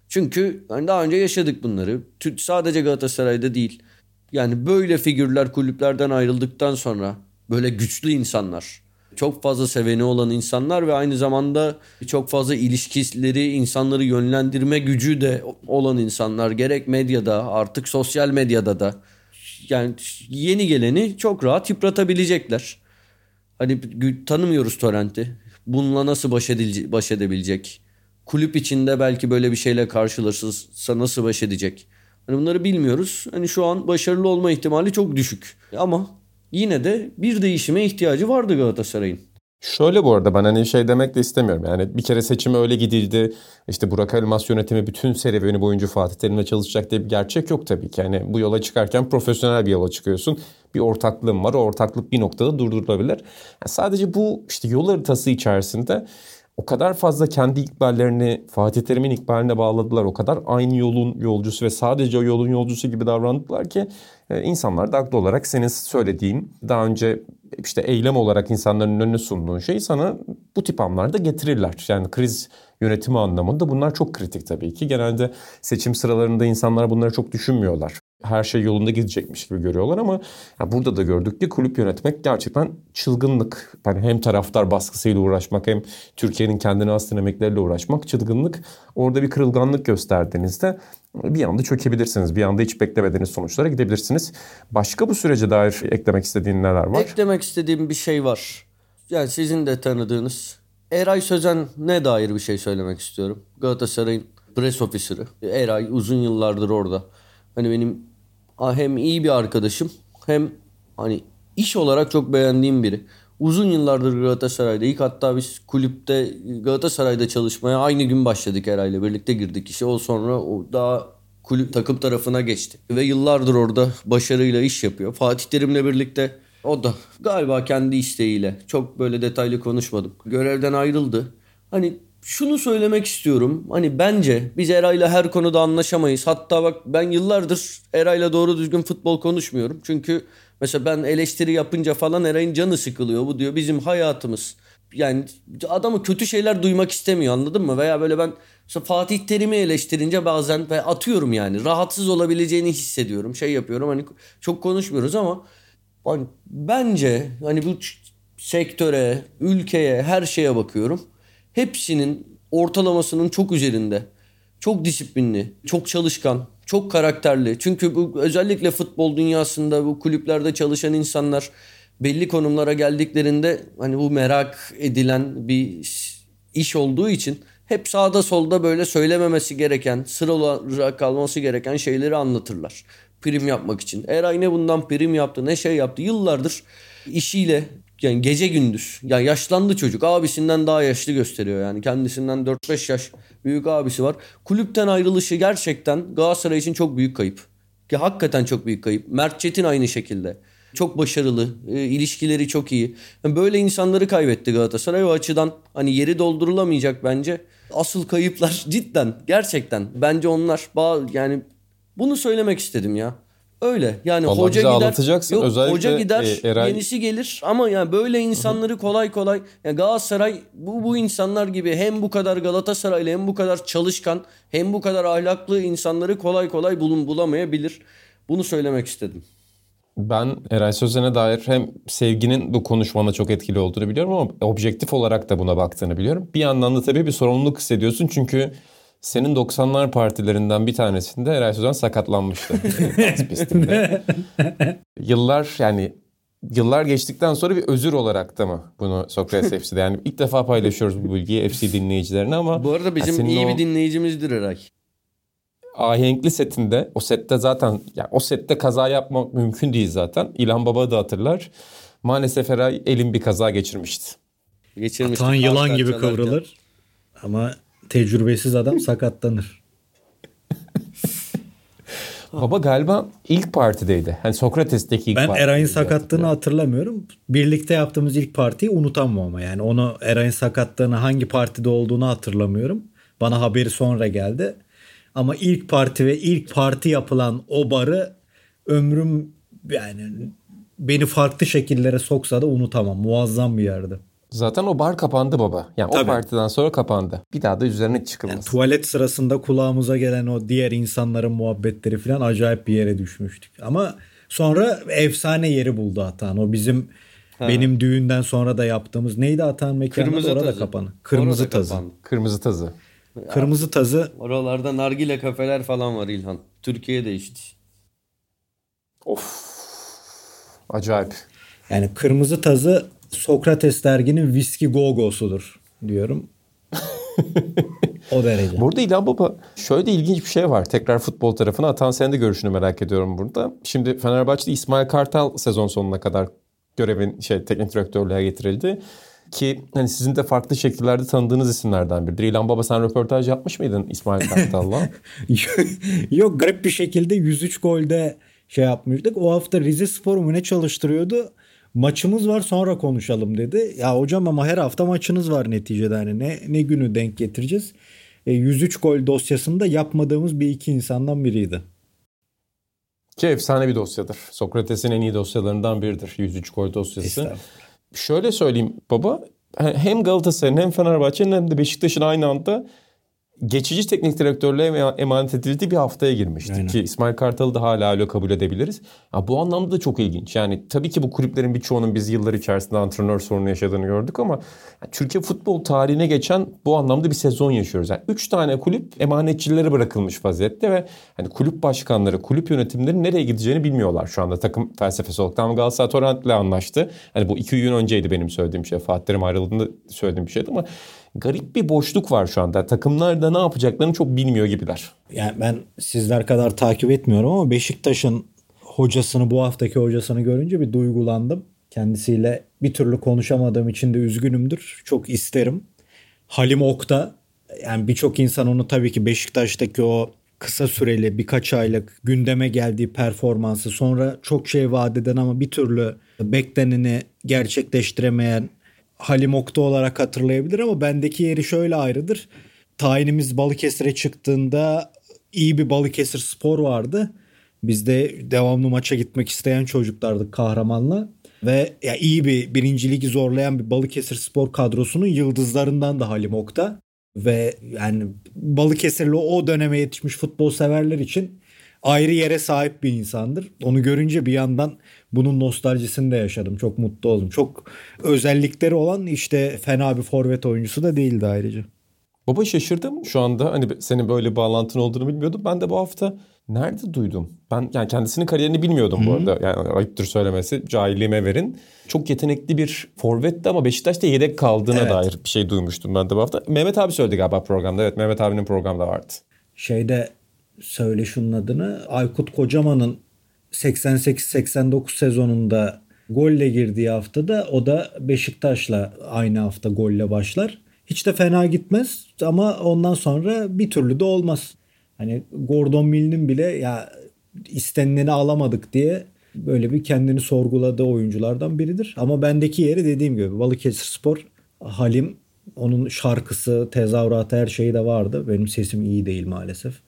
Çünkü hani daha önce yaşadık bunları. Sadece Galatasaray'da değil. Yani böyle figürler kulüplerden ayrıldıktan sonra böyle güçlü insanlar çok fazla seveni olan insanlar ve aynı zamanda çok fazla ilişkileri, insanları yönlendirme gücü de olan insanlar. Gerek medyada artık sosyal medyada da yani yeni geleni çok rahat yıpratabilecekler. Hani tanımıyoruz Torrent'i. Bununla nasıl baş, edilecek, baş edebilecek? Kulüp içinde belki böyle bir şeyle karşılaşırsa nasıl baş edecek? Hani bunları bilmiyoruz. Hani şu an başarılı olma ihtimali çok düşük. Ama yine de bir değişime ihtiyacı vardı Galatasaray'ın. Şöyle bu arada ben hani şey demek de istemiyorum. Yani bir kere seçime öyle gidildi. İşte Burak Elmas yönetimi bütün serüveni boyunca Fatih Terim'le çalışacak diye bir gerçek yok tabii ki. Yani bu yola çıkarken profesyonel bir yola çıkıyorsun. Bir ortaklığın var. O ortaklık bir noktada durdurulabilir. Yani sadece bu işte yol haritası içerisinde o kadar fazla kendi ikballerini Fatih Terim'in ikbaline bağladılar. O kadar aynı yolun yolcusu ve sadece o yolun yolcusu gibi davrandılar ki insanlar da haklı olarak senin söylediğin daha önce işte eylem olarak insanların önüne sunduğun şeyi sana bu tip anlarda getirirler. Yani kriz yönetimi anlamında bunlar çok kritik tabii ki. Genelde seçim sıralarında insanlar bunları çok düşünmüyorlar her şey yolunda gidecekmiş gibi görüyorlar ama burada da gördük ki kulüp yönetmek gerçekten çılgınlık. Yani hem taraftar baskısıyla uğraşmak hem Türkiye'nin kendine has dinamikleriyle uğraşmak çılgınlık. Orada bir kırılganlık gösterdiğinizde bir anda çökebilirsiniz. Bir anda hiç beklemediğiniz sonuçlara gidebilirsiniz. Başka bu sürece dair eklemek istediğin neler var? Eklemek istediğim bir şey var. Yani sizin de tanıdığınız Eray Sözen ne dair bir şey söylemek istiyorum. Galatasaray'ın press officer'ı. Eray uzun yıllardır orada. Hani benim hem iyi bir arkadaşım hem hani iş olarak çok beğendiğim biri. Uzun yıllardır Galatasaray'da. İlk hatta biz kulüpte Galatasaray'da çalışmaya aynı gün başladık herhalde. Birlikte girdik işe. O sonra o daha kulüp takım tarafına geçti. Ve yıllardır orada başarıyla iş yapıyor. Fatih Terim'le birlikte o da galiba kendi isteğiyle çok böyle detaylı konuşmadım. Görevden ayrıldı. Hani şunu söylemek istiyorum. Hani bence biz Eray'la her konuda anlaşamayız. Hatta bak ben yıllardır Eray'la doğru düzgün futbol konuşmuyorum. Çünkü mesela ben eleştiri yapınca falan Eray'ın canı sıkılıyor. Bu diyor bizim hayatımız. Yani adamı kötü şeyler duymak istemiyor anladın mı? Veya böyle ben mesela Fatih Terim'i eleştirince bazen atıyorum yani. Rahatsız olabileceğini hissediyorum. Şey yapıyorum hani çok konuşmuyoruz ama hani bence hani bu sektöre, ülkeye, her şeye bakıyorum hepsinin ortalamasının çok üzerinde. Çok disiplinli, çok çalışkan, çok karakterli. Çünkü bu özellikle futbol dünyasında bu kulüplerde çalışan insanlar belli konumlara geldiklerinde hani bu merak edilen bir iş olduğu için hep sağda solda böyle söylememesi gereken, sır olarak kalması gereken şeyleri anlatırlar. Prim yapmak için. Eray ne bundan prim yaptı ne şey yaptı. Yıllardır işiyle yani gece gündüz. Ya yaşlandı çocuk. Abisinden daha yaşlı gösteriyor yani. Kendisinden 4-5 yaş büyük abisi var. Kulüpten ayrılışı gerçekten Galatasaray için çok büyük kayıp. Ki hakikaten çok büyük kayıp. Mert Çetin aynı şekilde. Çok başarılı, e, ilişkileri çok iyi. Yani böyle insanları kaybetti Galatasaray. O açıdan hani yeri doldurulamayacak bence. Asıl kayıplar cidden, gerçekten. Bence onlar yani bunu söylemek istedim ya. Öyle. Yani Vallahi hoca gider. Yok, Özellikle hoca gider, e, Eray... yenisi gelir ama yani böyle insanları kolay kolay yani Galatasaray bu bu insanlar gibi hem bu kadar Galatasaraylı hem bu kadar çalışkan hem bu kadar ahlaklı insanları kolay kolay bulun bulamayabilir. Bunu söylemek istedim. Ben Eray Sözen'e dair hem sevginin bu konuşmana çok etkili olduğunu biliyorum ama objektif olarak da buna baktığını biliyorum. Bir yandan da tabii bir sorumluluk hissediyorsun çünkü senin 90'lar partilerinden bir tanesinde Eray Sözen sakatlanmıştı. Yıllar yani yıllar geçtikten sonra bir özür olarak da mı bunu Sokrates FC'de? Yani ilk defa paylaşıyoruz bu bilgiyi FC dinleyicilerine ama... Bu arada bizim iyi o... bir dinleyicimizdir Eray. Ahenkli setinde o sette zaten yani o sette kaza yapmak mümkün değil zaten. İlhan Baba da hatırlar. Maalesef Eray elin bir kaza geçirmişti. Geçirmişti. Atan yılan gibi kıvrılır. Ama tecrübesiz adam sakatlanır. Baba galiba ilk partideydi. Hani Sokrates'teki ilk Ben Eray'ın sakatlığını hatırlamıyorum. Birlikte yaptığımız ilk partiyi unutamam ama yani onu Eray'ın sakatlığını hangi partide olduğunu hatırlamıyorum. Bana haberi sonra geldi. Ama ilk parti ve ilk parti yapılan o barı ömrüm yani beni farklı şekillere soksa da unutamam. Muazzam bir yerdi. Zaten o bar kapandı baba. Yani Tabii. o partiden sonra kapandı. Bir daha da üzerine çıkılmaz. Yani tuvalet sırasında kulağımıza gelen o diğer insanların muhabbetleri falan acayip bir yere düşmüştük. Ama sonra efsane yeri buldu Atan. O bizim ha. benim düğünden sonra da yaptığımız neydi Atan mekanı Kırmızı orada tazı. kapanı. Kırmızı orada tazı. Kapandı. Kırmızı tazı. Kırmızı tazı. Oralarda nargile kafeler falan var İlhan. Türkiye'de işte. Of. Acayip. Yani kırmızı tazı Sokrates derginin viski gogosudur diyorum. O derece. Burada İlhan Baba şöyle de ilginç bir şey var. Tekrar futbol tarafına atan senin de görüşünü merak ediyorum burada. Şimdi Fenerbahçe'de İsmail Kartal sezon sonuna kadar görevin şey teknik direktörlüğe getirildi. Ki hani sizin de farklı şekillerde tanıdığınız isimlerden biridir. İlhan Baba sen röportaj yapmış mıydın İsmail Kartal'la? Yok garip bir şekilde 103 golde şey yapmıştık. O hafta Rize Spor mu ne çalıştırıyordu? Maçımız var sonra konuşalım dedi. Ya hocam ama her hafta maçınız var neticede hani ne ne günü denk getireceğiz? E, 103 gol dosyasında yapmadığımız bir iki insandan biriydi. Ki efsane bir dosyadır. Sokrates'in en iyi dosyalarından biridir. 103 gol dosyası. Şöyle söyleyeyim baba. Hem Galatasaray'ın hem Fenerbahçe'nin hem de Beşiktaş'ın aynı anda geçici teknik direktörlüğe emanet edildiği bir haftaya girmiştik Aynen. ki İsmail Kartal'ı da hala öyle kabul edebiliriz. Ya bu anlamda da çok ilginç. Yani tabii ki bu kulüplerin birçoğunun biz yıllar içerisinde antrenör sorunu yaşadığını gördük ama yani Türkiye futbol tarihine geçen bu anlamda bir sezon yaşıyoruz. Yani üç tane kulüp emanetçilere bırakılmış vaziyette ve hani kulüp başkanları, kulüp yönetimleri nereye gideceğini bilmiyorlar şu anda takım felsefesi olarak. Tamam Galatasaray Torrent'le anlaştı. Hani bu iki gün önceydi benim söylediğim şey. Fatih Terim ayrıldığında söylediğim bir şeydi ama garip bir boşluk var şu anda. Takımlar da ne yapacaklarını çok bilmiyor gibiler. Yani ben sizler kadar takip etmiyorum ama Beşiktaş'ın hocasını bu haftaki hocasını görünce bir duygulandım. Kendisiyle bir türlü konuşamadığım için de üzgünümdür. Çok isterim. Halim Okta yani birçok insan onu tabii ki Beşiktaş'taki o kısa süreli birkaç aylık gündeme geldiği performansı sonra çok şey vaat eden ama bir türlü bekleneni gerçekleştiremeyen Halim Okta olarak hatırlayabilir ama bendeki yeri şöyle ayrıdır. Tayinimiz Balıkesir'e çıktığında iyi bir Balıkesir spor vardı. Biz de devamlı maça gitmek isteyen çocuklardık kahramanla. Ve ya iyi bir birinci ligi zorlayan bir Balıkesir spor kadrosunun yıldızlarından da Halim Okta. Ve yani Balıkesirli o döneme yetişmiş futbol severler için ayrı yere sahip bir insandır. Onu görünce bir yandan bunun nostaljisini de yaşadım. Çok mutlu oldum. Çok özellikleri olan işte fena bir forvet oyuncusu da değildi ayrıca. Baba şaşırdım şu anda. Hani senin böyle bağlantın olduğunu bilmiyordum. Ben de bu hafta nerede duydum? Ben yani kendisinin kariyerini bilmiyordum Hı-hı. bu arada. Yani ayıptır söylemesi. Cahilliğime verin. Çok yetenekli bir forvetti ama Beşiktaş'ta yedek kaldığına evet. dair bir şey duymuştum ben de bu hafta. Mehmet abi söyledi galiba programda. Evet Mehmet abinin programda vardı. Şeyde söyle şunun adını. Aykut Kocaman'ın 88-89 sezonunda golle girdiği haftada o da Beşiktaş'la aynı hafta golle başlar. Hiç de fena gitmez ama ondan sonra bir türlü de olmaz. Hani Gordon Mill'in bile ya istenileni alamadık diye böyle bir kendini sorguladığı oyunculardan biridir. Ama bendeki yeri dediğim gibi Balıkesir Spor, Halim onun şarkısı, tezahüratı her şeyi de vardı. Benim sesim iyi değil maalesef.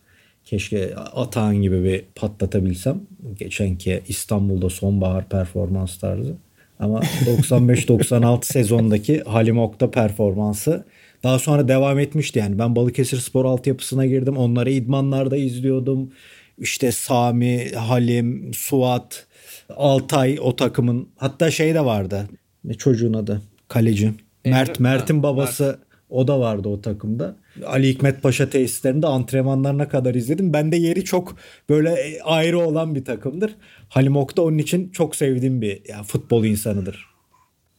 Keşke Atahan gibi bir patlatabilsem. Geçenki İstanbul'da sonbahar performans tarzı. Ama 95-96 sezondaki Halim Okta performansı daha sonra devam etmişti yani. Ben Balıkesir Spor altyapısına girdim. Onları idmanlarda izliyordum. İşte Sami, Halim, Suat, Altay o takımın. Hatta şey de vardı. Ne çocuğun adı? Kaleci. Mert, Mert'in babası Mert. o da vardı o takımda. Ali Hikmet Paşa tesislerinde antrenmanlarına kadar izledim. Ben de yeri çok böyle ayrı olan bir takımdır. Halim Ok da onun için çok sevdiğim bir yani futbol insanıdır.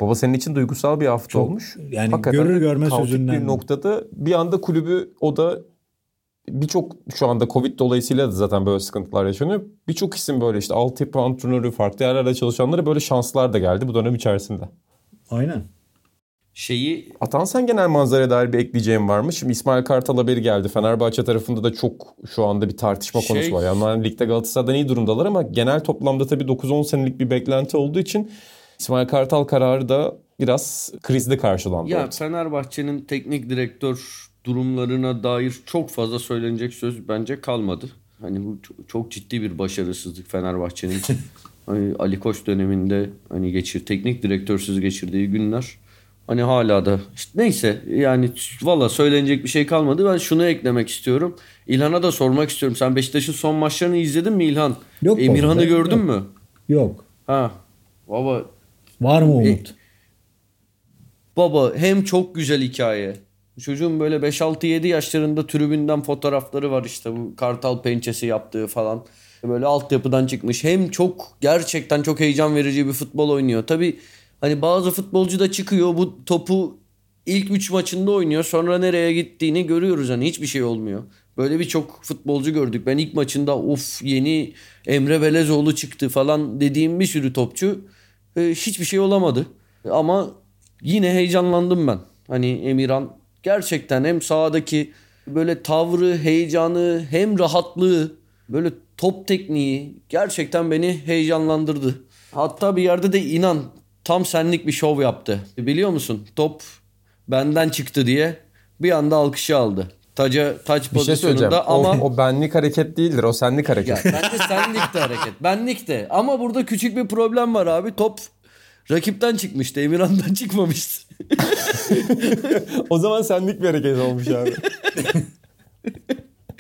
Baba senin için duygusal bir hafta çok, olmuş. Yani Hakikaten görür görmez sözünden. bir noktada bir anda kulübü o da birçok şu anda Covid dolayısıyla da zaten böyle sıkıntılar yaşanıyor. Birçok isim böyle işte altyapı antrenörü, farklı yerlerde çalışanlara böyle şanslar da geldi bu dönem içerisinde. Aynen şeyi... Atansen genel manzaraya dair bir ekleyeceğim var mı? Şimdi İsmail Kartal haberi geldi. Fenerbahçe tarafında da çok şu anda bir tartışma şey... konusu var. Yani ligde Galatasaray'dan iyi durumdalar ama genel toplamda tabii 9-10 senelik bir beklenti olduğu için İsmail Kartal kararı da biraz krizde karşılandı. Ya Fenerbahçe'nin teknik direktör durumlarına dair çok fazla söylenecek söz bence kalmadı. Hani bu çok ciddi bir başarısızlık Fenerbahçe'nin. hani Ali Koç döneminde hani geçir teknik direktörsüz geçirdiği günler Hani hala da işte neyse yani valla söylenecek bir şey kalmadı. Ben şunu eklemek istiyorum. İlhan'a da sormak istiyorum. Sen Beşiktaş'ın son maçlarını izledin mi İlhan? Yok. Emirhan'ı gördün yok. mü? Yok. Ha. Baba. Var mı Umut? E, baba hem çok güzel hikaye. Çocuğun böyle 5-6-7 yaşlarında tribünden fotoğrafları var işte bu kartal pençesi yaptığı falan. Böyle altyapıdan çıkmış. Hem çok gerçekten çok heyecan verici bir futbol oynuyor. Tabii Hani bazı futbolcu da çıkıyor bu topu ilk 3 maçında oynuyor. Sonra nereye gittiğini görüyoruz. Hani hiçbir şey olmuyor. Böyle birçok futbolcu gördük. Ben ilk maçında of yeni Emre Belezoğlu çıktı falan dediğim bir sürü topçu e, hiçbir şey olamadı. Ama yine heyecanlandım ben. Hani Emirhan gerçekten hem sahadaki böyle tavrı, heyecanı, hem rahatlığı, böyle top tekniği gerçekten beni heyecanlandırdı. Hatta bir yerde de inan tam senlik bir şov yaptı. Biliyor musun? Top benden çıktı diye bir anda alkışı aldı. Taca taç Bir şey pozisyonunda O, ama o benlik hareket değildir. O senlik ya hareket. bence senlik de hareket. Benlik de. Ama burada küçük bir problem var abi. Top rakipten çıkmıştı. Emirhan'dan çıkmamıştı. o zaman senlik bir hareket olmuş abi.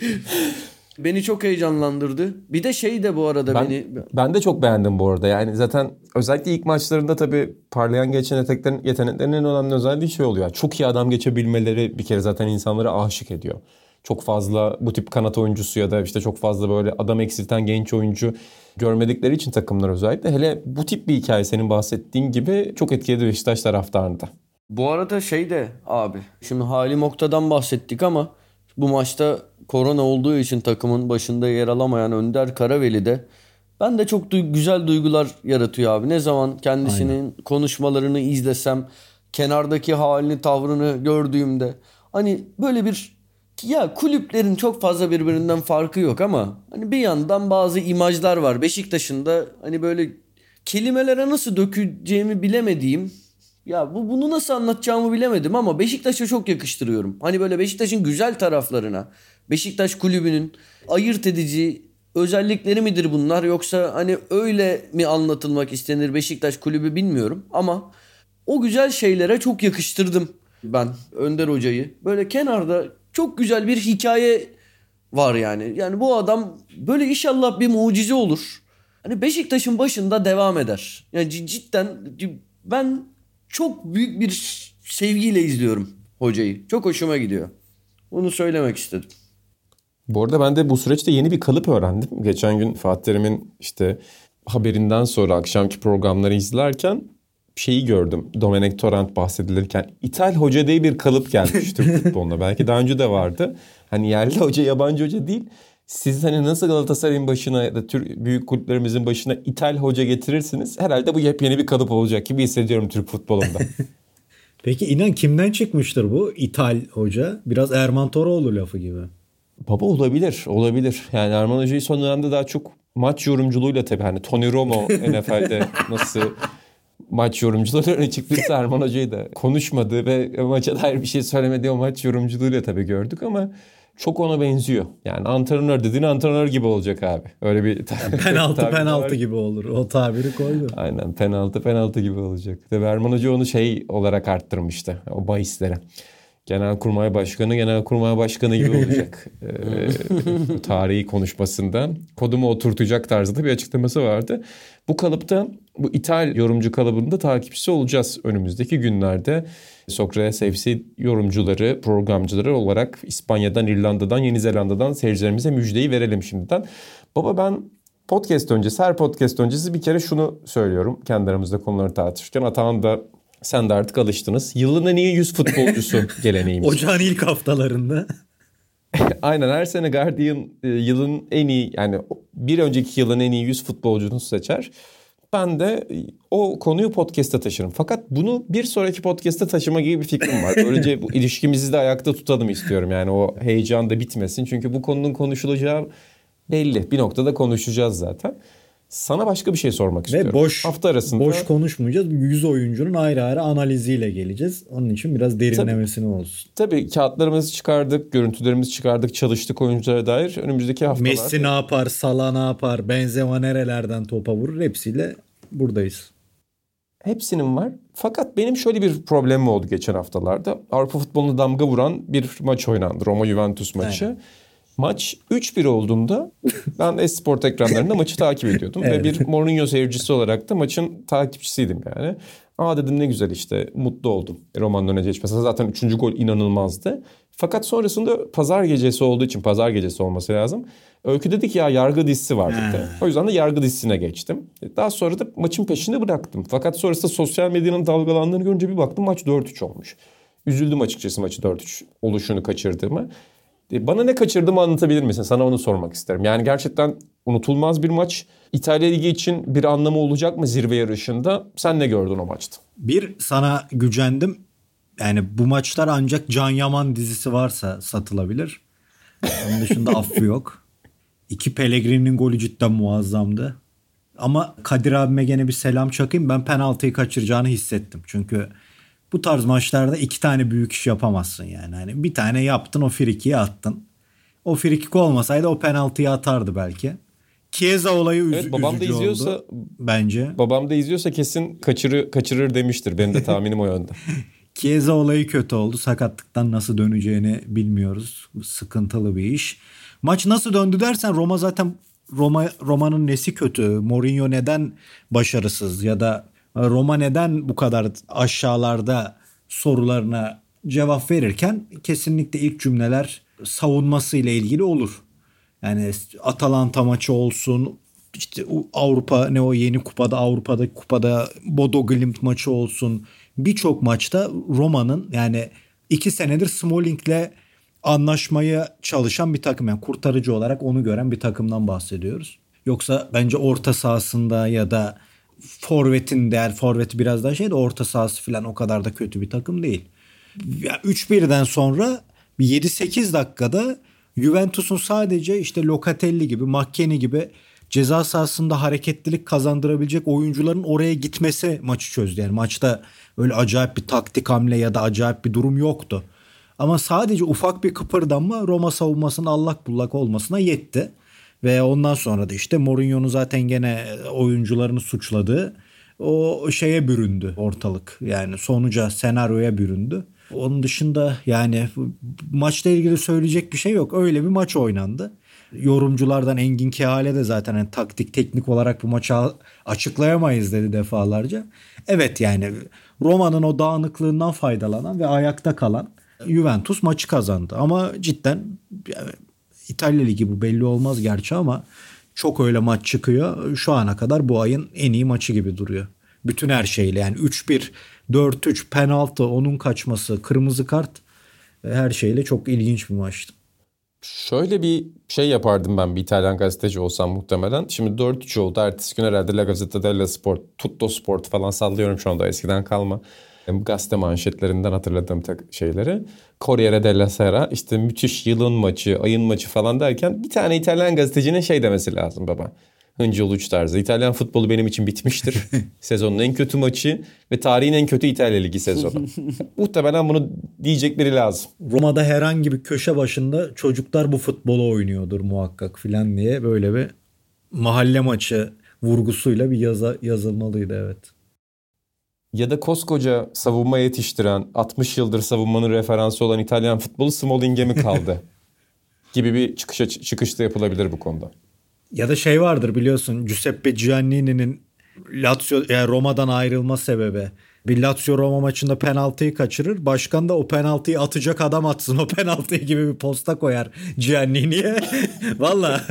Beni çok heyecanlandırdı. Bir de şey de bu arada Ben, beni ben de çok beğendim bu arada. Yani zaten özellikle ilk maçlarında tabii parlayan genç yeteneklerin, yeteneklerin en önemli özelliği şey oluyor. Çok iyi adam geçebilmeleri bir kere zaten insanları aşık ediyor. Çok fazla bu tip kanat oyuncusu ya da işte çok fazla böyle adam eksilten genç oyuncu görmedikleri için takımlar özellikle. Hele bu tip bir hikaye senin bahsettiğin gibi çok etkiledi Beşiktaş taraftarını da. Bu arada şey de abi. Şimdi Halim Okta'dan bahsettik ama bu maçta korona olduğu için takımın başında yer alamayan Önder Karaveli de ben de çok duy- güzel duygular yaratıyor abi. Ne zaman kendisinin konuşmalarını izlesem, kenardaki halini, tavrını gördüğümde hani böyle bir ya kulüplerin çok fazla birbirinden farkı yok ama hani bir yandan bazı imajlar var. Beşiktaş'ın da hani böyle kelimelere nasıl dökeceğimi bilemediğim ya bu bunu nasıl anlatacağımı bilemedim ama Beşiktaş'a çok yakıştırıyorum. Hani böyle Beşiktaş'ın güzel taraflarına, Beşiktaş kulübünün ayırt edici özellikleri midir bunlar yoksa hani öyle mi anlatılmak istenir Beşiktaş kulübü bilmiyorum ama o güzel şeylere çok yakıştırdım ben Önder Hoca'yı. Böyle kenarda çok güzel bir hikaye var yani. Yani bu adam böyle inşallah bir mucize olur. Hani Beşiktaş'ın başında devam eder. Yani cidden ben çok büyük bir sevgiyle izliyorum hocayı. Çok hoşuma gidiyor. Bunu söylemek istedim. Bu arada ben de bu süreçte yeni bir kalıp öğrendim. Geçen gün Fatih Terim'in işte haberinden sonra akşamki programları izlerken şeyi gördüm. Domenek Torrent bahsedilirken İthal Hoca diye bir kalıp gelmiş Türk futboluna. Belki daha önce de vardı. Hani yerli hoca yabancı hoca değil. Siz hani nasıl Galatasaray'ın başına ya da Türk büyük kulüplerimizin başına İthal Hoca getirirsiniz. Herhalde bu yepyeni bir kalıp olacak gibi hissediyorum Türk futbolunda. Peki inan kimden çıkmıştır bu İthal hoca? Biraz Erman Toroğlu lafı gibi. Baba olabilir, olabilir. Yani Erman Hoca'yı son dönemde daha çok maç yorumculuğuyla tabii hani Tony Romo NFL'de nasıl maç yorumcuları öne çıktıysa Erman Hoca'yı da konuşmadı ve maça dair bir şey söylemediği o maç yorumculuğuyla tabii gördük ama çok ona benziyor. Yani antrenör dediğin antrenör gibi olacak abi. Öyle bir Penaltı penaltı var. gibi olur. O tabiri koydu. Aynen penaltı penaltı gibi olacak. Tabii Erman Hoca onu şey olarak arttırmıştı o bahislere. Genelkurmay Başkanı, Genelkurmay Başkanı gibi olacak. ee, tarihi konuşmasında kodumu oturtacak tarzda bir açıklaması vardı. Bu kalıpta bu İthal yorumcu kalıbında takipçisi olacağız önümüzdeki günlerde. Sokrates FC yorumcuları, programcıları olarak İspanya'dan, İrlanda'dan, Yeni Zelanda'dan seyircilerimize müjdeyi verelim şimdiden. Baba ben podcast öncesi, her podcast öncesi bir kere şunu söylüyorum. Kendi aramızda konuları tartışırken. Atahan da sen de artık alıştınız. Yılın en iyi 100 futbolcusu geleneğimiz. Ocağın ilk haftalarında. Aynen her sene Guardian e, yılın en iyi yani bir önceki yılın en iyi 100 futbolcusunu seçer. Ben de e, o konuyu podcast'e taşırım. Fakat bunu bir sonraki podcast'e taşıma gibi bir fikrim var. Böylece bu ilişkimizi de ayakta tutalım istiyorum. Yani o heyecan da bitmesin. Çünkü bu konunun konuşulacağı belli. Bir noktada konuşacağız zaten. Sana başka bir şey sormak istiyorum. Ve boş Hafta arasında boş konuşmayacağız. 100 oyuncunun ayrı ayrı analiziyle geleceğiz. Onun için biraz derinlemesine olsun. tabii kağıtlarımızı çıkardık, görüntülerimizi çıkardık, çalıştık oyunculara dair. Önümüzdeki haftalar Messi ne yapar, Salah ne yapar, Benzema nerelerden topa vurur hepsiyle buradayız. Hepsinin var. Fakat benim şöyle bir problemim oldu geçen haftalarda. Avrupa futboluna damga vuran bir maç oynandı. Roma Juventus maçı. Maç 3-1 olduğunda ben Esport ekranlarında maçı takip ediyordum. Ve bir Mourinho seyircisi olarak da maçın takipçisiydim yani. Aa dedim ne güzel işte mutlu oldum. Roma'nın öne geçmesi. Zaten 3. gol inanılmazdı. Fakat sonrasında pazar gecesi olduğu için pazar gecesi olması lazım. Öykü dedi ki ya yargı dizisi var dedi. O yüzden de yargı dizisine geçtim. Daha sonra da maçın peşinde bıraktım. Fakat sonrasında sosyal medyanın dalgalandığını görünce bir baktım maç 4-3 olmuş. üzüldüm açıkçası maçı 4-3 oluşunu kaçırdığımı. E, bana ne kaçırdığımı anlatabilir misin? Sana onu sormak isterim. Yani gerçekten unutulmaz bir maç. İtalya Ligi için bir anlamı olacak mı zirve yarışında? Sen ne gördün o maçta? Bir sana gücendim. Yani bu maçlar ancak Can Yaman dizisi varsa satılabilir. Onun dışında affı yok. İki Pellegrini'nin golü cidden muazzamdı. Ama Kadir abime gene bir selam çakayım. Ben penaltıyı kaçıracağını hissettim. Çünkü bu tarz maçlarda iki tane büyük iş yapamazsın yani. Hani bir tane yaptın o frikiyi attın. O frikik olmasaydı o penaltıyı atardı belki. Chiesa olayı üz- Evet, babam da izliyorsa oldu bence. babam da izliyorsa kesin kaçırır kaçırır demiştir. Benim de tahminim o yönde. Chiesa olayı kötü oldu. Sakatlıktan nasıl döneceğini bilmiyoruz. Sıkıntılı bir iş. Maç nasıl döndü dersen Roma zaten Roma Roma'nın nesi kötü? Mourinho neden başarısız ya da Roma neden bu kadar aşağılarda sorularına cevap verirken kesinlikle ilk cümleler savunması ile ilgili olur. Yani Atalanta maçı olsun, işte Avrupa ne o yeni kupada Avrupa'da kupada Bodo Glimt maçı olsun. Birçok maçta Roma'nın yani iki senedir Smalling'le anlaşmaya çalışan bir takım. Yani kurtarıcı olarak onu gören bir takımdan bahsediyoruz. Yoksa bence orta sahasında ya da forvetin değer forveti biraz daha şey de orta sahası falan o kadar da kötü bir takım değil. Ya 3-1'den sonra 7-8 dakikada Juventus'un sadece işte Locatelli gibi, McKennie gibi ceza sahasında hareketlilik kazandırabilecek oyuncuların oraya gitmesi maçı çözdü. Yani maçta öyle acayip bir taktik hamle ya da acayip bir durum yoktu. Ama sadece ufak bir kıpırdanma Roma savunmasının allak bullak olmasına yetti. Ve ondan sonra da işte Mourinho'nun zaten gene oyuncularını suçladığı o şeye büründü ortalık. Yani sonuca, senaryoya büründü. Onun dışında yani maçla ilgili söyleyecek bir şey yok. Öyle bir maç oynandı. Yorumculardan Engin Kehale de zaten yani taktik teknik olarak bu maçı açıklayamayız dedi defalarca. Evet yani Roma'nın o dağınıklığından faydalanan ve ayakta kalan Juventus maçı kazandı. Ama cidden İtalya Ligi bu belli olmaz gerçi ama çok öyle maç çıkıyor. Şu ana kadar bu ayın en iyi maçı gibi duruyor. Bütün her şeyle yani 3-1, 4-3, penaltı, onun kaçması, kırmızı kart her şeyle çok ilginç bir maçtı. Şöyle bir şey yapardım ben bir İtalyan gazeteci olsam muhtemelen. Şimdi 4-3 oldu. Ertesi gün herhalde La Gazzetta dello Sport, Tutto Sport falan sallıyorum şu anda eskiden kalma. Bu gazete manşetlerinden hatırladığım tek şeyleri. Corriere della Sera işte müthiş yılın maçı, ayın maçı falan derken bir tane İtalyan gazetecinin şey demesi lazım baba. Hıncı Uluç tarzı. İtalyan futbolu benim için bitmiştir. Sezonun en kötü maçı ve tarihin en kötü İtalya Ligi sezonu. Muhtemelen bunu diyecek biri lazım. Roma'da herhangi bir köşe başında çocuklar bu futbolu oynuyordur muhakkak filan diye böyle bir mahalle maçı vurgusuyla bir yaza, yazılmalıydı evet. Ya da koskoca savunma yetiştiren 60 yıldır savunmanın referansı olan İtalyan futbolu Smalling'e mi kaldı? gibi bir çıkışa, çıkışta yapılabilir bu konuda. Ya da şey vardır biliyorsun Giuseppe Giannini'nin Lazio yani Roma'dan ayrılma sebebi. Bir Lazio Roma maçında penaltıyı kaçırır. Başkan da o penaltıyı atacak adam atsın o penaltıyı gibi bir posta koyar Giannini'ye. Valla.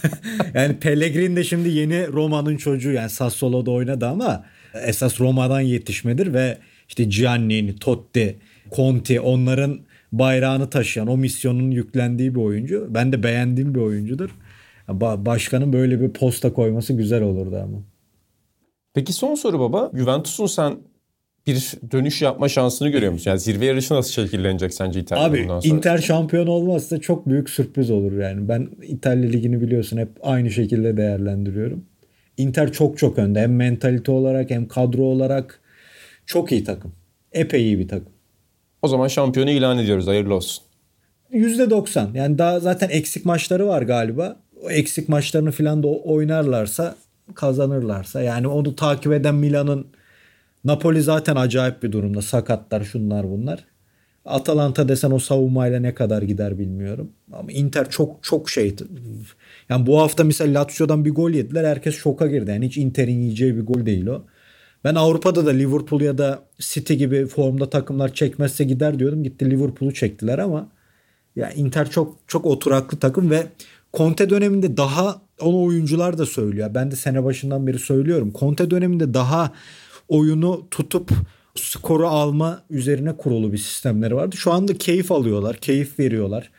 yani Pellegrini de şimdi yeni Roma'nın çocuğu yani Sassuolo'da oynadı ama esas Roma'dan yetişmedir ve işte Giannini, Totti, Conti onların bayrağını taşıyan o misyonun yüklendiği bir oyuncu. Ben de beğendiğim bir oyuncudur. Başkanın böyle bir posta koyması güzel olurdu ama. Peki son soru baba. Juventus'un sen bir dönüş yapma şansını görüyor musun? Yani zirve yarışı nasıl şekillenecek sence İtalya Abi bundan sonra? Inter şampiyon olmazsa çok büyük sürpriz olur yani. Ben İtalya ligini biliyorsun hep aynı şekilde değerlendiriyorum. Inter çok çok önde. Hem mentalite olarak hem kadro olarak çok iyi takım. Epey iyi bir takım. O zaman şampiyonu ilan ediyoruz. Hayırlı olsun. %90. Yani daha zaten eksik maçları var galiba. O eksik maçlarını falan da oynarlarsa kazanırlarsa. Yani onu takip eden Milan'ın Napoli zaten acayip bir durumda. Sakatlar şunlar bunlar. Atalanta desen o savunmayla ne kadar gider bilmiyorum. Ama Inter çok çok şey. Yani bu hafta mesela Lazio'dan bir gol yediler. Herkes şoka girdi. Yani hiç Inter'in yiyeceği bir gol değil o. Ben Avrupa'da da Liverpool ya da City gibi formda takımlar çekmezse gider diyordum. Gitti Liverpool'u çektiler ama ya Inter çok çok oturaklı takım ve Conte döneminde daha onu oyuncular da söylüyor. Ben de sene başından beri söylüyorum. Conte döneminde daha oyunu tutup skoru alma üzerine kurulu bir sistemleri vardı. Şu anda keyif alıyorlar, keyif veriyorlar.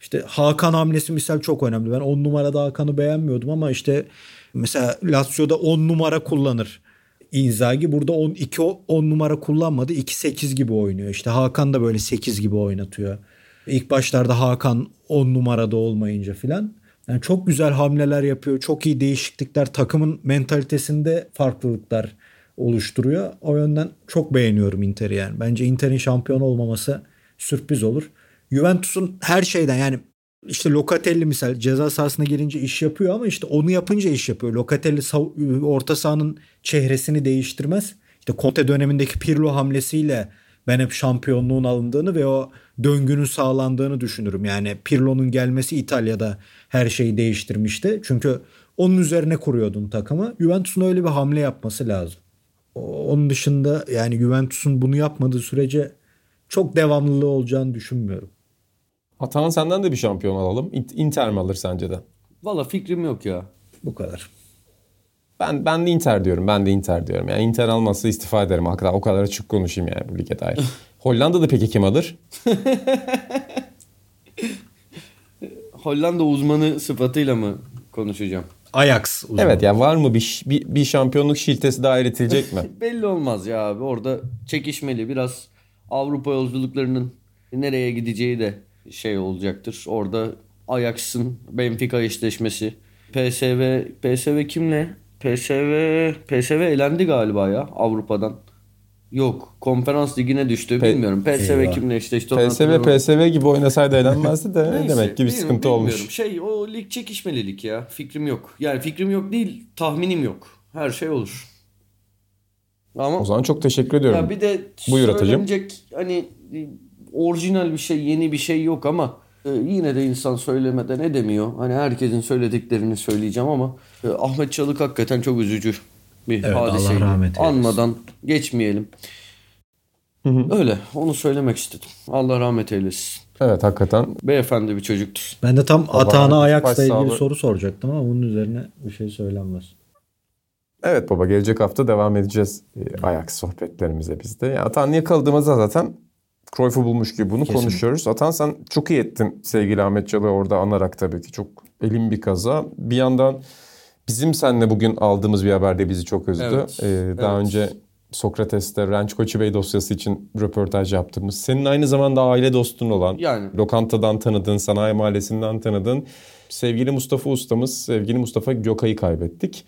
İşte Hakan hamlesi misal çok önemli. Ben 10 numarada Hakan'ı beğenmiyordum ama işte mesela Lazio'da 10 numara kullanır. Inzaghi burada 10 2 10 numara kullanmadı. 2 8 gibi oynuyor. İşte Hakan da böyle 8 gibi oynatıyor. İlk başlarda Hakan 10 numarada olmayınca filan. Yani çok güzel hamleler yapıyor. Çok iyi değişiklikler. Takımın mentalitesinde farklılıklar oluşturuyor. O yönden çok beğeniyorum Inter'i yani. Bence Inter'in şampiyon olmaması sürpriz olur. Juventus'un her şeyden yani işte Locatelli misal ceza sahasına girince iş yapıyor ama işte onu yapınca iş yapıyor. Locatelli orta sahanın çehresini değiştirmez. İşte Conte dönemindeki Pirlo hamlesiyle ben hep şampiyonluğun alındığını ve o döngünün sağlandığını düşünürüm. Yani Pirlo'nun gelmesi İtalya'da her şeyi değiştirmişti. Çünkü onun üzerine kuruyordun takımı. Juventus'un öyle bir hamle yapması lazım. Onun dışında yani Juventus'un bunu yapmadığı sürece çok devamlılığı olacağını düşünmüyorum. Atan senden de bir şampiyon alalım. Inter mi alır sence de? Valla fikrim yok ya. Bu kadar. Ben ben de Inter diyorum. Ben de Inter diyorum. Yani Inter almazsa istifa ederim. Hakikaten o kadar açık konuşayım yani bu lige dair. Hollanda'da peki kim alır? Hollanda uzmanı sıfatıyla mı konuşacağım? Ajax uzmanı. Evet ya yani var mı bir, bir, bir şampiyonluk şiltesi daha eritilecek mi? Belli olmaz ya abi. Orada çekişmeli biraz Avrupa yolculuklarının nereye gideceği de şey olacaktır. Orada Ajax'ın Benfica eşleşmesi. PSV PSV kimle? PSV PSV elendi galiba ya Avrupa'dan. Yok konferans ligine düştü Pe- bilmiyorum. PSV Eyvah. kimle eşleşti? PSV PSV gibi oynasaydı eğlenmezdi de Neyse, demek ki bir sıkıntı olmuş. Şey o lig çekişmeli lig ya. Fikrim yok. Yani fikrim yok değil tahminim yok. Her şey olur. Ama o zaman çok teşekkür ediyorum. Ya bir de Buyur söylenecek hani orijinal bir şey, yeni bir şey yok ama e, yine de insan söylemeden edemiyor. Hani herkesin söylediklerini söyleyeceğim ama e, Ahmet Çalık hakikaten çok üzücü bir evet, hadiseydi. Allah rahmet eylesin. Anmadan geçmeyelim. Hı hı. Öyle onu söylemek istedim. Allah rahmet eylesin. Evet hakikaten. Beyefendi bir çocuktur. Ben de tam Atağan'a Ajax'la ilgili soru soracaktım ama bunun üzerine bir şey söylenmez. Evet baba gelecek hafta devam edeceğiz e, Ajax sohbetlerimize biz de. Yani Atan niye kaldığımızda zaten Cruyff'u bulmuş gibi bunu Kesinlikle. konuşuyoruz. Atan sen çok iyi ettin sevgili Ahmet Çalı orada anarak tabii ki. Çok elim bir kaza. Bir yandan bizim seninle bugün aldığımız bir haber de bizi çok üzdü. Evet. Ee, daha evet. önce Sokrates'te Ranch Koçu Bey dosyası için röportaj yaptığımız. Senin aynı zamanda aile dostun olan, yani. lokantadan tanıdığın, sanayi mahallesinden tanıdığın sevgili Mustafa ustamız, sevgili Mustafa Gökay'ı kaybettik.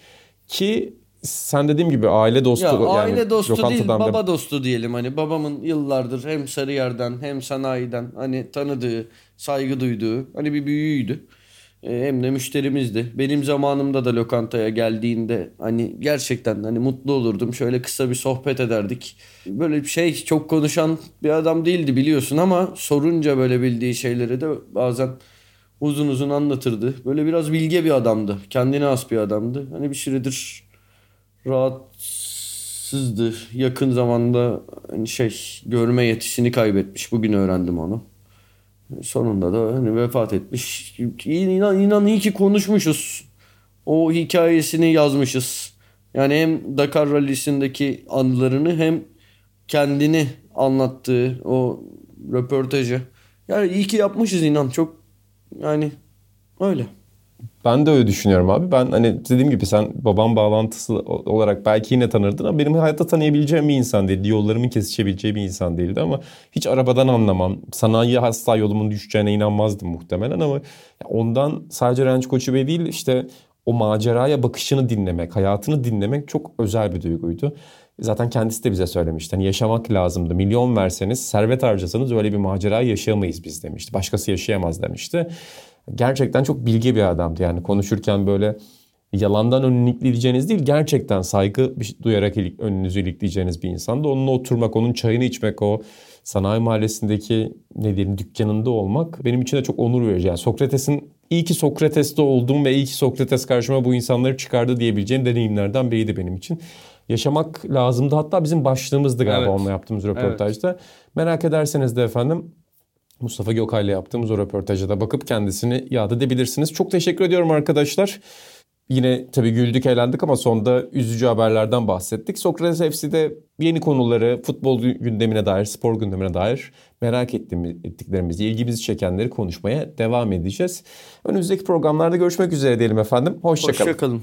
Ki sen dediğim gibi aile dostu ya, yani aile dostu değil baba dostu diyelim hani babamın yıllardır hem Sarıyer'den hem sanayiden hani tanıdığı saygı duyduğu hani bir büyüğüydü e, hem de müşterimizdi. Benim zamanımda da lokantaya geldiğinde hani gerçekten hani mutlu olurdum. Şöyle kısa bir sohbet ederdik. Böyle bir şey çok konuşan bir adam değildi biliyorsun ama sorunca böyle bildiği şeyleri de bazen uzun uzun anlatırdı. Böyle biraz bilge bir adamdı. Kendine has bir adamdı. Hani bir süredir rahatsızdı. Yakın zamanda hani şey görme yetisini kaybetmiş. Bugün öğrendim onu. Sonunda da hani vefat etmiş. İnan, inan iyi ki konuşmuşuz. O hikayesini yazmışız. Yani hem Dakar Rally'sindeki anılarını hem kendini anlattığı o röportajı. Yani iyi ki yapmışız inan. Çok yani öyle. Ben de öyle düşünüyorum abi. Ben hani dediğim gibi sen babam bağlantısı olarak belki yine tanırdın ama benim hayatta tanıyabileceğim bir insan değildi. Yollarımın kesişebileceği bir insan değildi ama hiç arabadan anlamam. Sanayi asla yolumun düşeceğine inanmazdım muhtemelen ama ondan sadece Ranch Koçu Bey değil işte o maceraya bakışını dinlemek, hayatını dinlemek çok özel bir duyguydu. Zaten kendisi de bize söylemişti. Hani yaşamak lazımdı. Milyon verseniz, servet harcasanız öyle bir macera yaşayamayız biz demişti. Başkası yaşayamaz demişti gerçekten çok bilge bir adamdı. Yani konuşurken böyle yalandan önünü ilikleyeceğiniz değil gerçekten saygı duyarak ilik, önünüzü ilikleyeceğiniz bir insandı. Onunla oturmak, onun çayını içmek, o sanayi mahallesindeki ne diyelim dükkanında olmak benim için de çok onur verici. Yani Sokrates'in iyi ki Sokrates'te oldum ve iyi ki Sokrates karşıma bu insanları çıkardı diyebileceğim deneyimlerden biriydi benim için. Yaşamak lazımdı. Hatta bizim başlığımızdı galiba evet. onunla yaptığımız röportajda. Evet. Merak ederseniz de efendim Mustafa Gökay'la yaptığımız o röportaja da bakıp kendisini yad edebilirsiniz. Çok teşekkür ediyorum arkadaşlar. Yine tabii güldük eğlendik ama sonda üzücü haberlerden bahsettik. Sokrates FC'de yeni konuları, futbol gündemine dair, spor gündemine dair merak ettiklerimizi, ilgimizi çekenleri konuşmaya devam edeceğiz. Önümüzdeki programlarda görüşmek üzere diyelim efendim. Hoşçakalın. Hoşçakalın.